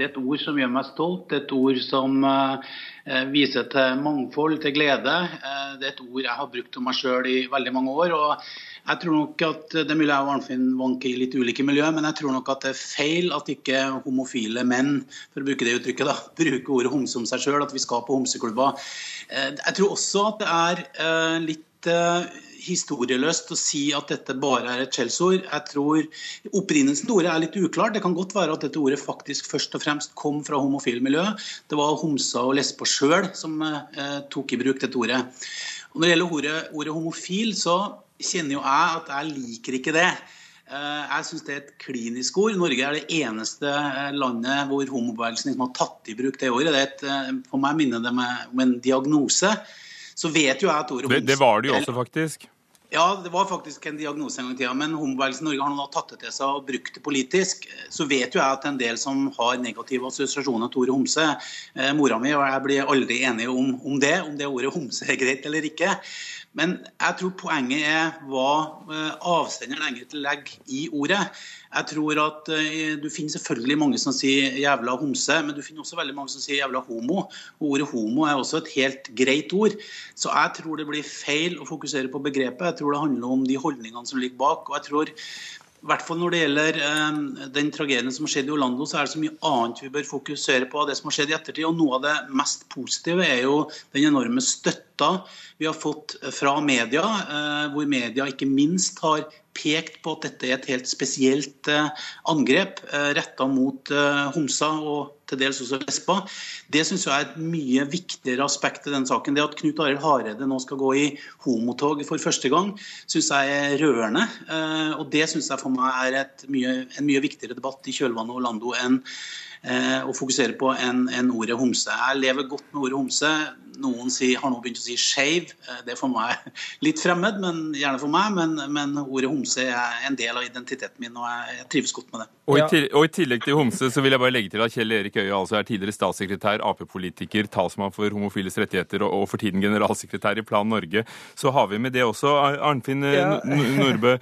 Speaker 13: Det er et ord som gjør meg stolt. Det er et ord som uh, viser til mangfold, til glede. Uh, det er et ord jeg har brukt om meg sjøl i veldig mange år. og jeg tror nok at Det er mulig jeg og Arnfinn vanker i litt ulike miljø, men jeg tror nok at det er feil at ikke homofile menn for å bruke det uttrykket da, bruker ordet homse om seg sjøl, at vi skal på homseklubber. Uh, jeg tror også at det er litt historieløst å si at dette bare er et skjellsord. Jeg tror Opprinnelsen til ordet er litt uklar. Det kan godt være at dette ordet faktisk først og fremst kom fra homofile miljø. Det var homser og lesber sjøl som eh, tok i bruk dette ordet. Og når det gjelder ordet, ordet homofil, så kjenner jo jeg at jeg liker ikke det. Eh, jeg syns det er et klinisk ord. Norge er det eneste eh, landet hvor homobevegelsen liksom har tatt i bruk det året. Det et, eh, for meg minner det om en diagnose så vet jo jeg at ordet
Speaker 1: det, det var det jo også, faktisk.
Speaker 13: Ja, det var faktisk en diagnose en gang i tida. Men homobevegelsen Norge har nå tatt det til seg og brukt det politisk. Så vet jo jeg at en del som har negative assosiasjoner til ordet homse. Eh, mora mi og jeg blir aldri enige om, om, det, om det ordet homse er greit eller ikke. Men jeg tror poenget er hva eh, avsenderen egentlig legger i ordet. Jeg tror at uh, Du finner selvfølgelig mange som sier 'jævla homse', men du finner også veldig mange som sier 'jævla homo'. Og Ordet 'homo' er også et helt greit ord. Så jeg tror det blir feil å fokusere på begrepet. Jeg tror det handler om de holdningene som ligger bak. og jeg tror i hvert fall når det gjelder eh, den tragedien som har skjedd i Orlando, så er det så mye annet vi bør fokusere på av det som har skjedd i ettertid. Og noe av det mest positive er jo den enorme støtta vi har fått fra media, eh, hvor media ikke minst har pekt på at dette er et helt spesielt eh, angrep eh, retta mot homsa og til dels også lesber. Det syns jeg er et mye viktigere aspekt i den saken. Det at Knut Arild Hareide nå skal gå i homotog for første gang, syns jeg er rørende. Og det syns jeg for meg er mye, en mye viktigere debatt i kjølvannet av Orlando enn Eh, å fokusere på enn en ordet homse. Jeg lever godt med ordet homse. Noen sier, har nå begynt å si skeiv. Eh, det er for meg litt fremmed, men gjerne for meg. Men, men, ordet homse er en del av identiteten min, og jeg trives godt med det.
Speaker 1: Og i, til, og i, tillegg til homse så vil jeg bare legge til at Kjell Erik Øie altså er tidligere statssekretær, Ap-politiker, talsmann for homofiles rettigheter og, og, for tiden generalsekretær i Plan Norge. Så har vi med det også, Arnfinn eh, ja. Nordbø,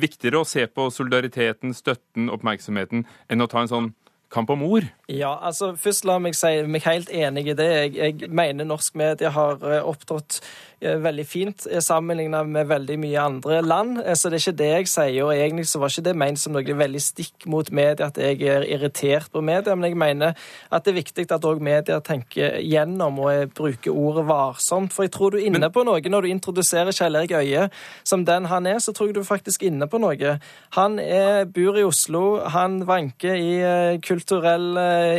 Speaker 1: viktigere å se på solidariteten, støtten, oppmerksomheten enn å ta en sånn kamp om ord?
Speaker 12: Ja, altså først la meg si meg helt enig i det. Jeg, jeg mener norsk media har eh, opptrådt veldig fint eh, sammenlignet med veldig mye andre land. Eh, så det er ikke det jeg sier. Og egentlig så var ikke det ment som noe veldig stikk mot media, at jeg er irritert på media. Men jeg mener at det er viktig at òg media tenker gjennom og bruker ordet varsomt. For jeg tror du er inne på noe når du introduserer Kjell Erik Øie som den han er, så tror jeg du er faktisk inne på noe. Han er, bor i Oslo, han vanker i kulturell,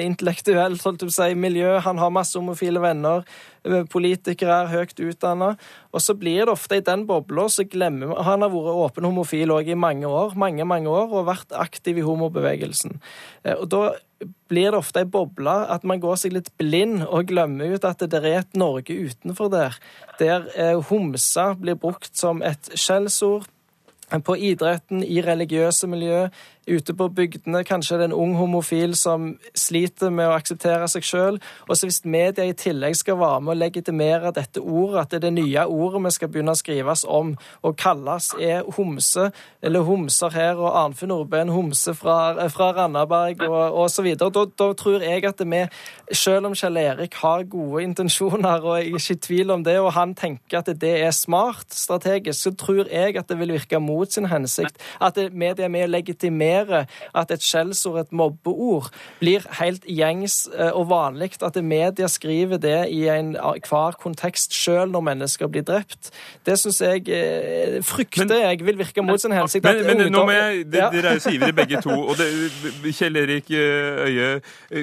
Speaker 12: intellektuell si, miljø, han har masse homofile venner politikere er høyt utdanna. Og så blir det ofte i den bobla så glemmer vi Han har vært åpen homofil òg i mange år, mange, mange år, og vært aktiv i homobevegelsen. Eh, og da blir det ofte ei boble at man går seg litt blind og glemmer ut at det er et Norge utenfor der, der eh, homse blir brukt som et skjellsord på idretten, i religiøse miljø, ute på bygdene. Kanskje det er en ung homofil som sliter med å akseptere seg sjøl. Og så hvis media i tillegg skal være med å legitimere dette ordet, at det er det nye ordet vi skal begynne å skrives om og kalles er homse, eller homser her, og Arnfinn Nordbø en homse fra, fra Randaberg og osv., da, da tror jeg at vi, selv om Kjell Erik har gode intensjoner, og jeg er ikke i tvil om det, og han tenker at det er smart strategisk, så tror jeg at det vil virke mot sin hensikt. At media er med å legitimere aksepterer at et skjellsord, et mobbeord, blir helt gjengs eh, og vanlig at media skriver det i enhver kontekst, selv når mennesker blir drept. Det syns jeg eh, frykter men, jeg vil virke mot sin hensikt.
Speaker 1: Men, men, men nå må jeg, Dere er jo så ivrige begge to. og det, Kjell Erik Øie,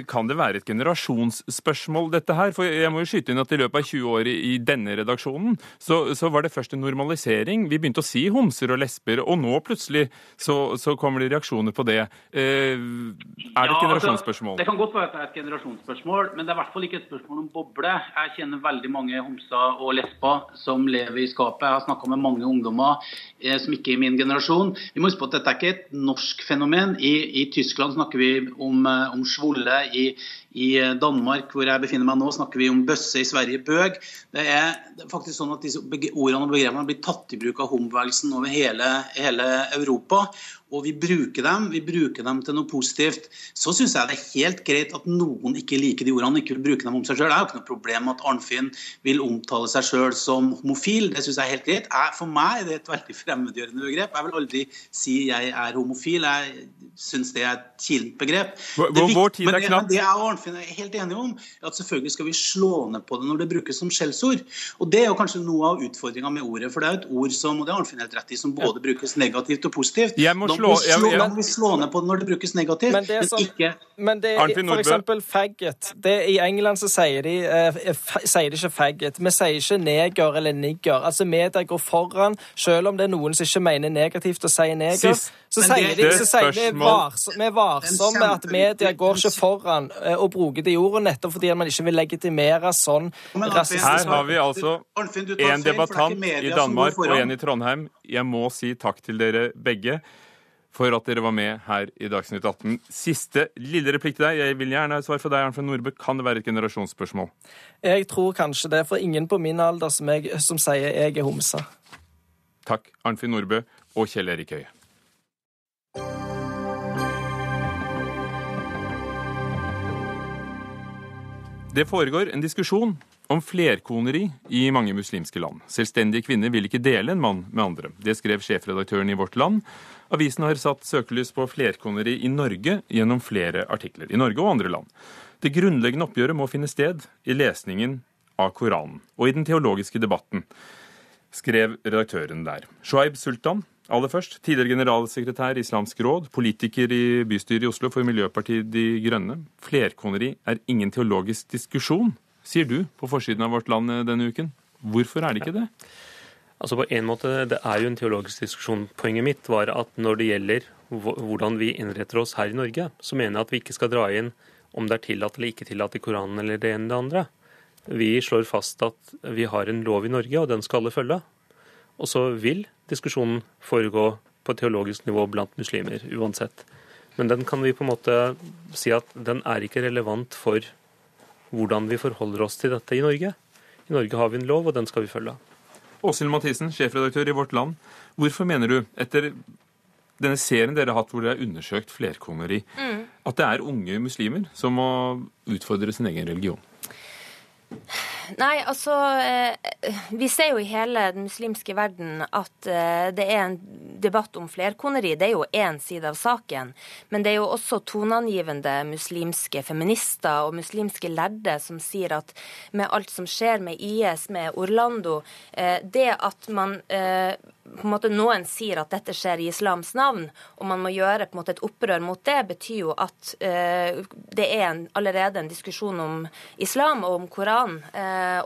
Speaker 1: kan det være et generasjonsspørsmål, dette her? For jeg må jo skyte inn at i løpet av 20 år i denne redaksjonen, så, så var det først en normalisering. Vi begynte å si homser og lesber, og nå plutselig så, så kommer det reaksjoner på det. Eh, er det et ja, altså, generasjonsspørsmål?
Speaker 13: Det kan godt være at det er et generasjonsspørsmål, men det er i hvert fall ikke et spørsmål om boble. Jeg kjenner veldig mange homser og lesber som lever i skapet. Jeg har snakka med mange ungdommer eh, som ikke er i min generasjon. Vi må huske på at dette er ikke et norsk fenomen. I, i Tyskland snakker vi om, eh, om svolle. I, I, Danmark, hvor jeg befinner meg nå, snakker vi om bøsse. I Sverige bøg. Det er, faktisk sånn at disse ordene og begrepene har blitt tatt i bruk av homobevegelsen over hele, hele Europa og vi bruker dem, vi bruker dem til noe positivt, så syns jeg det er helt greit at noen ikke liker de ordene, ikke vil bruke dem om seg sjøl. Det er jo ikke noe problem at Arnfinn vil omtale seg sjøl som homofil. Det syns jeg er helt greit. Jeg, for meg er det et veldig fremmedgjørende begrep. Jeg vil aldri si jeg er homofil. Jeg syns det er et kilent begrep.
Speaker 1: Vår, vår tid er knapp.
Speaker 13: Arnfinn er helt enige om, er at selvfølgelig skal vi slå ned på det når det brukes som skjellsord. Og det er jo kanskje noe av utfordringa med ordet. For det er jo et ord som, og det er Arnfinn helt rett i, som både brukes negativt og positivt.
Speaker 1: Jeg må slå,
Speaker 13: jeg, jeg, slå ned på det når det brukes negativt, men, det som, men ikke
Speaker 12: Men det, for eksempel faggot. Det, I England så sier de, eh, sier de ikke faggot. Vi sier ikke neger eller nigger. Altså Media går foran, selv om det er noen som ikke mener negativt å si neger. Sist, så sier de så sier vi er varsomme med at media går ikke foran uh, og bruker de ordene nettopp fordi man ikke vil legitimere sånn rasistisk
Speaker 1: Her har vi altså en debattant i Danmark og en i Trondheim. Jeg må si takk til dere begge for at dere var med her i Dagsnytt 18. Siste lille replikk til deg. Jeg vil gjerne ha svar fra deg, Arnfinn Nordbø. Kan det være et generasjonsspørsmål?
Speaker 12: Jeg tror kanskje det, for ingen på min alder som, jeg, som sier jeg er homse.
Speaker 1: Takk, Arnfinn Nordbø og Kjell Erik Høie. Det foregår en diskusjon om flerkoneri i mange muslimske land. Selvstendige kvinner vil ikke dele en mann med andre. Det skrev sjefredaktøren i Vårt Land. Avisen har satt søkelys på flerkoneri i Norge gjennom flere artikler. I Norge og andre land. Det grunnleggende oppgjøret må finne sted i lesningen av Koranen og i den teologiske debatten, skrev redaktøren der. Shoaib Sultan, aller først, tidligere generalsekretær i Islamsk råd, politiker i bystyret i Oslo for Miljøpartiet De Grønne. Flerkoneri er ingen teologisk diskusjon, sier du på forsiden av Vårt Land denne uken. Hvorfor er det ikke det?
Speaker 14: Altså på en måte, Det er jo en teologisk diskusjon. Poenget mitt var at når det gjelder hvordan vi innretter oss her i Norge, så mener jeg at vi ikke skal dra inn om det er tillatt eller ikke tillatt i Koranen eller det ene eller det andre. Vi slår fast at vi har en lov i Norge, og den skal alle følge. Og så vil diskusjonen foregå på teologisk nivå blant muslimer uansett. Men den kan vi på en måte si at den er ikke relevant for hvordan vi forholder oss til dette i Norge. I Norge har vi en lov, og den skal vi følge.
Speaker 1: Åshild Mathisen, sjefredaktør i Vårt Land. Hvorfor mener du, etter denne serien dere har hatt hvor dere har undersøkt flerkoneri, mm. at det er unge muslimer som må utfordre sin egen religion?
Speaker 15: Nei, altså eh, Vi ser jo i hele den muslimske verden at eh, det er en debatt om flerkoneri. Det er jo én side av saken. Men det er jo også toneangivende muslimske feminister og muslimske lærde som sier at med alt som skjer med IS, med Orlando, eh, det at man på en måte Noen sier at dette skjer i islams navn, og man må gjøre på en måte et opprør mot det, betyr jo at det er en, allerede en diskusjon om islam og om Koranen.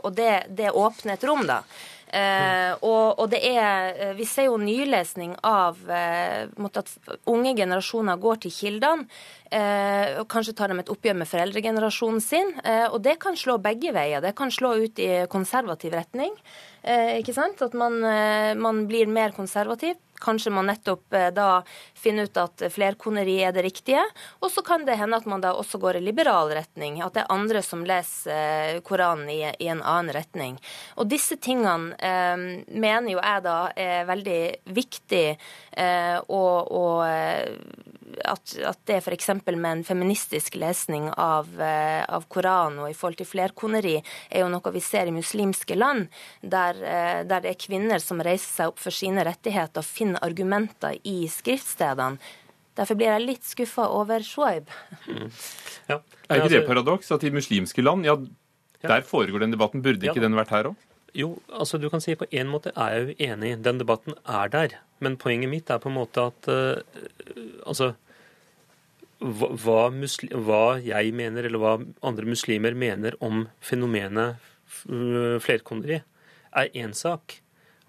Speaker 15: og det, det åpner et rom, da. Eh, og, og, det er eh, Vi ser jo nylesning av eh, at unge generasjoner går til kildene. Eh, og kanskje tar de et oppgjør med foreldregenerasjonen sin. Eh, og det kan slå begge veier. Det kan slå ut i konservativ retning. Eh, ikke sant? At man, man blir mer konservativ. Kanskje man nettopp eh, da finner ut at flerkoneri er det riktige. Og så kan det hende at man da også går i liberal retning. At det er andre som leser eh, Koranen i, i en annen retning. Og disse tingene eh, mener jo jeg da er veldig viktig eh, og, og at, at det f.eks. med en feministisk lesning av, eh, av, Koranen og i forhold til flerkoneri, er jo noe vi ser i muslimske land, der, eh, der, det er kvinner som reiser seg opp for sine rettigheter og finner argumenter i skriftstedene. Derfor blir jeg litt skuffa over Shoaib.
Speaker 14: Mm. Ja.
Speaker 1: Er ikke det
Speaker 14: Altså-
Speaker 1: paradoks at i muslimske land, ja, der foregår den debatten. Burde ikke
Speaker 14: ja.
Speaker 1: den vært her òg?
Speaker 14: Jo, altså du kan si på en måte er jeg jo enig. Den debatten er der. Men poenget mitt er på en måte at uh, altså hva, hva, musli, hva jeg mener, eller hva andre muslimer mener om fenomenet flerkoneri, er én sak.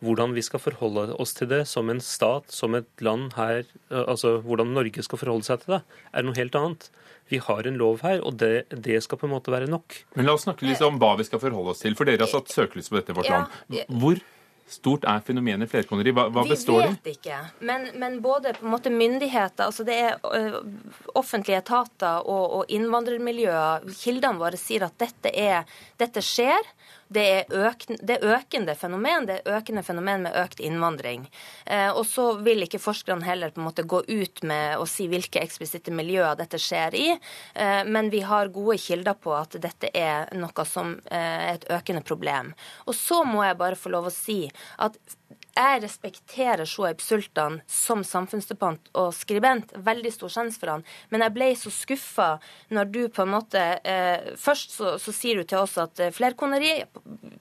Speaker 14: Hvordan vi skal forholde oss til det som en stat, som et land her, uh, altså hvordan Norge skal forholde seg til det, er noe helt annet. Vi har en lov her, og det, det skal på en måte være nok.
Speaker 1: Men la oss snakke litt om hva vi skal forholde oss til, for dere har satt søkelys på dette i vårt
Speaker 15: Ja,
Speaker 1: land. Hvor stort er fenomenet flerkoneri? Hva, hva består det?
Speaker 15: Vi vet ikke, men, men både på en måte myndigheter, altså det er ø, offentlige etater og, og innvandrermiljøer, kildene våre sier at dette, er, dette skjer. Det er, øk, det er økende fenomen, det er økende fenomen med økt innvandring. Eh, og så vil ikke forskerne heller på en måte gå ut med å si hvilke eksplisitte miljøer dette skjer i, eh, men vi har gode kilder på at dette er noe som eh, er et økende problem. Og så må jeg bare få lov å si at jeg respekterer Shoaib Sultan som samfunnsdebatt og skribent. Veldig stor sjans for han. Men jeg ble så skuffa når du på en måte eh, Først så, så sier du til oss at eh, flerkoneri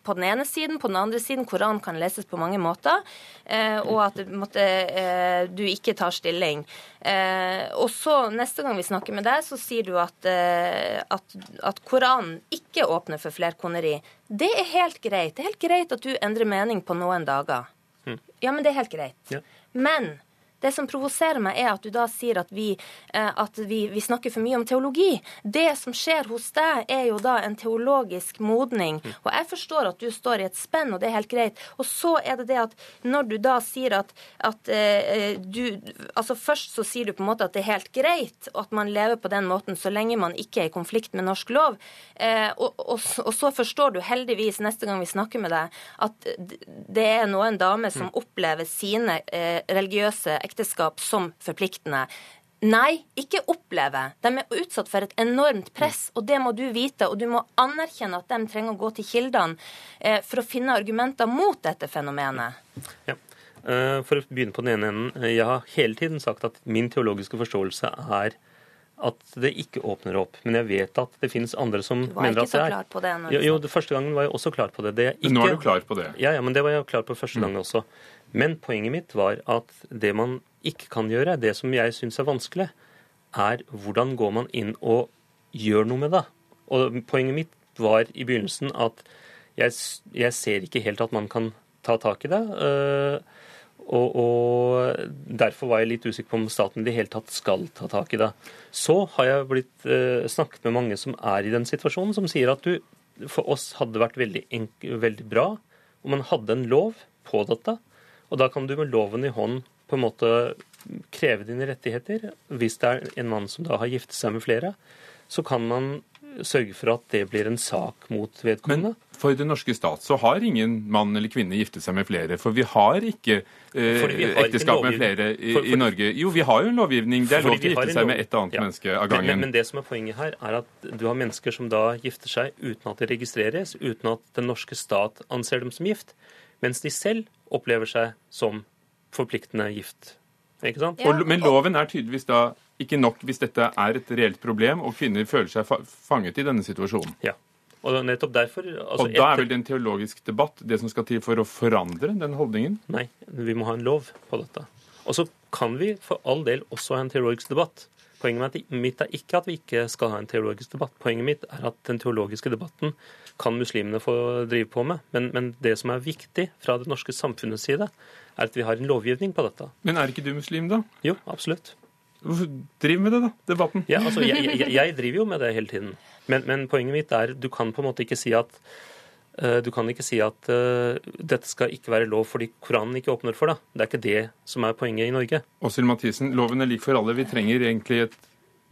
Speaker 15: på den ene siden, på den andre siden Koranen kan leses på mange måter, eh, og at måtte, eh, du ikke tar stilling. Eh, og så neste gang vi snakker med deg, så sier du at, eh, at, at Koranen ikke åpner for flerkoneri. Det er helt greit. Det er helt greit at du endrer mening på noen dager. Ja, men det er helt greit.
Speaker 14: Ja.
Speaker 15: Men det som provoserer meg, er at du da sier at, vi, eh, at vi, vi snakker for mye om teologi. Det som skjer hos deg, er jo da en teologisk modning. Og jeg forstår at du står i et spenn, og det er helt greit. Og så er det det at når du da sier at, at eh, du Altså først så sier du på en måte at det er helt greit at man lever på den måten så lenge man ikke er i konflikt med norsk lov. Eh, og, og, og så forstår du heldigvis neste gang vi snakker med deg, at det er noen damer som opplever sine eh, religiøse ekteskap som forpliktende. Nei, ikke oppleve. De er utsatt for et enormt press, og det må du vite. Og du må anerkjenne at de trenger å gå til kildene eh, for å finne argumenter mot dette fenomenet.
Speaker 14: Ja. Eh, For å begynne på den ene enden. eh, Jeg har hele tiden sagt at min teologiske forståelse er at det ikke åpner opp. Men jeg vet at det finnes andre som
Speaker 15: Du var
Speaker 14: mener
Speaker 15: ikke
Speaker 14: at
Speaker 15: så
Speaker 14: det er.
Speaker 15: klar på det
Speaker 14: Jo, jo, første gangen var jeg også klar på det. det jeg ikke...
Speaker 1: Nå er du klar på det.
Speaker 14: Ja, ja, men det var jeg klar på første gang også. Men poenget mitt var at det man ikke kan gjøre, det som jeg syns er vanskelig, er hvordan går man inn og gjør noe med det. Og poenget mitt var i begynnelsen at jeg, jeg ser ikke helt at man kan ta tak i det. øh, og, og derfor var jeg litt usikker på om staten i det hele tatt skal ta tak i det. Så har jeg blitt øh, snakket med mange som er i den situasjonen, som sier at du, for oss hadde det vært veldig, veldig bra om man hadde en lov på dette. Og da kan du med loven i hånd på en måte kreve dine rettigheter. Hvis det er en mann som da har giftet seg med flere, så kan man sørge for at det blir en sak mot vedkommende.
Speaker 1: Men For den norske stat så har ingen mann eller kvinne giftet seg med flere. For vi har ikke eh,
Speaker 14: vi har
Speaker 1: ekteskap med flere i,
Speaker 14: For- for-
Speaker 1: i Norge. Jo, vi har jo en lovgivning. Det er lov til å gifte seg med et annet
Speaker 14: Ja.
Speaker 1: menneske av
Speaker 14: Men,
Speaker 1: gangen.
Speaker 14: men, men det som er poenget her, er at du har mennesker som da gifter seg uten at det registreres, uten at den norske stat anser dem som gift, mens de selv opplever seg som forpliktende gift. Ikke sant?
Speaker 1: Og, men loven er tydeligvis da ikke nok hvis dette er et reelt problem og kvinner føler seg fa fanget i denne situasjonen.
Speaker 14: Ja. Og nettopp derfor altså
Speaker 1: og da er vel det en teologisk debatt det som skal til for å forandre den holdningen?
Speaker 14: Nei, vi må ha en lov på dette. Og så kan vi for all del også ha en teologisk debatt. Poenget mitt er ikke at vi ikke skal ha en teologisk debatt. Poenget mitt er at den teologiske debatten kan muslimene få drive på med. Men, men det som er viktig fra det norske samfunnets side, er at vi har en lovgivning på dette.
Speaker 1: Men er ikke du muslim, da?
Speaker 14: Jo, absolutt.
Speaker 1: Hvorfor driver med det, da? Debatten?
Speaker 14: Ja, altså, jeg, jeg, jeg driver jo med det hele tiden. Men, men poenget mitt er du kan på en måte ikke si at eh, du kan ikke si at uh, dette skal ikke være lov fordi Koranen ikke åpner for det. Det er ikke det som er poenget i Norge.
Speaker 1: Åshild Mathisen, loven er lik for alle. Vi trenger egentlig et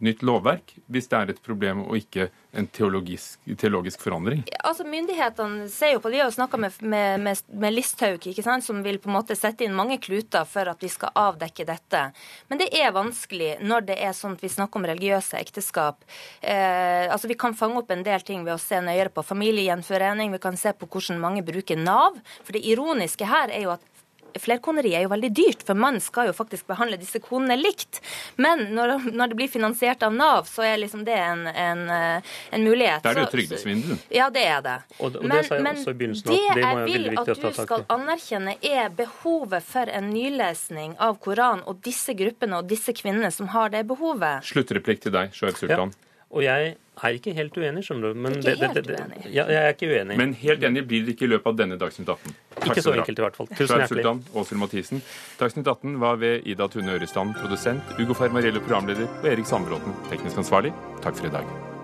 Speaker 1: nytt lovverk hvis det er et problem og ikke en teologisk, teologisk forandring.
Speaker 15: Altså Myndighetene ser jo på, De har jo snakka med, med, med, med Listhaug, ikke sant, som vil på en måte sette inn mange kluter for at vi skal avdekke dette. Men det er vanskelig når det er sånn at vi snakker om religiøse ekteskap. Eh, altså Vi kan fange opp en del ting ved å se nøyere på familiegjenforening. Vi kan se på hvordan mange bruker Nav. For det ironiske her er jo at flerkoneri er jo veldig dyrt, for man skal jo faktisk behandle disse konene likt. Men når, når det blir finansiert av Nav, så er liksom det en, en, en mulighet.
Speaker 1: Da er det jo trygdesvindel.
Speaker 15: Ja, det er det.
Speaker 14: Og det- men, det sa jeg også i begynnelsen,
Speaker 15: det
Speaker 14: det
Speaker 15: jeg vil at du skal anerkjenne, er behovet for en nylesning av Koranen og disse gruppene og disse kvinnene som har det behovet.
Speaker 1: Sluttreplikk til deg, Shoaib Sultan.
Speaker 14: Og jeg er ikke helt uenig, skjønner du. Men
Speaker 15: Ikke
Speaker 14: det- det-
Speaker 15: helt
Speaker 14: det-
Speaker 15: uenig.
Speaker 14: Ja, jeg er ikke uenig.
Speaker 1: Men helt enig blir det ikke i løpet av denne Dagsnytt 18. Takk
Speaker 14: Ikke så enkelt i hvert fall. Tusen hjertelig.
Speaker 1: Sultan, Åshild Mathisen. Dagsnytt 18 var ved Ida Tune Øresland, produsent, Ugo Fermarello, programleder, og Erik Sandbråten, teknisk ansvarlig. Takk for i dag.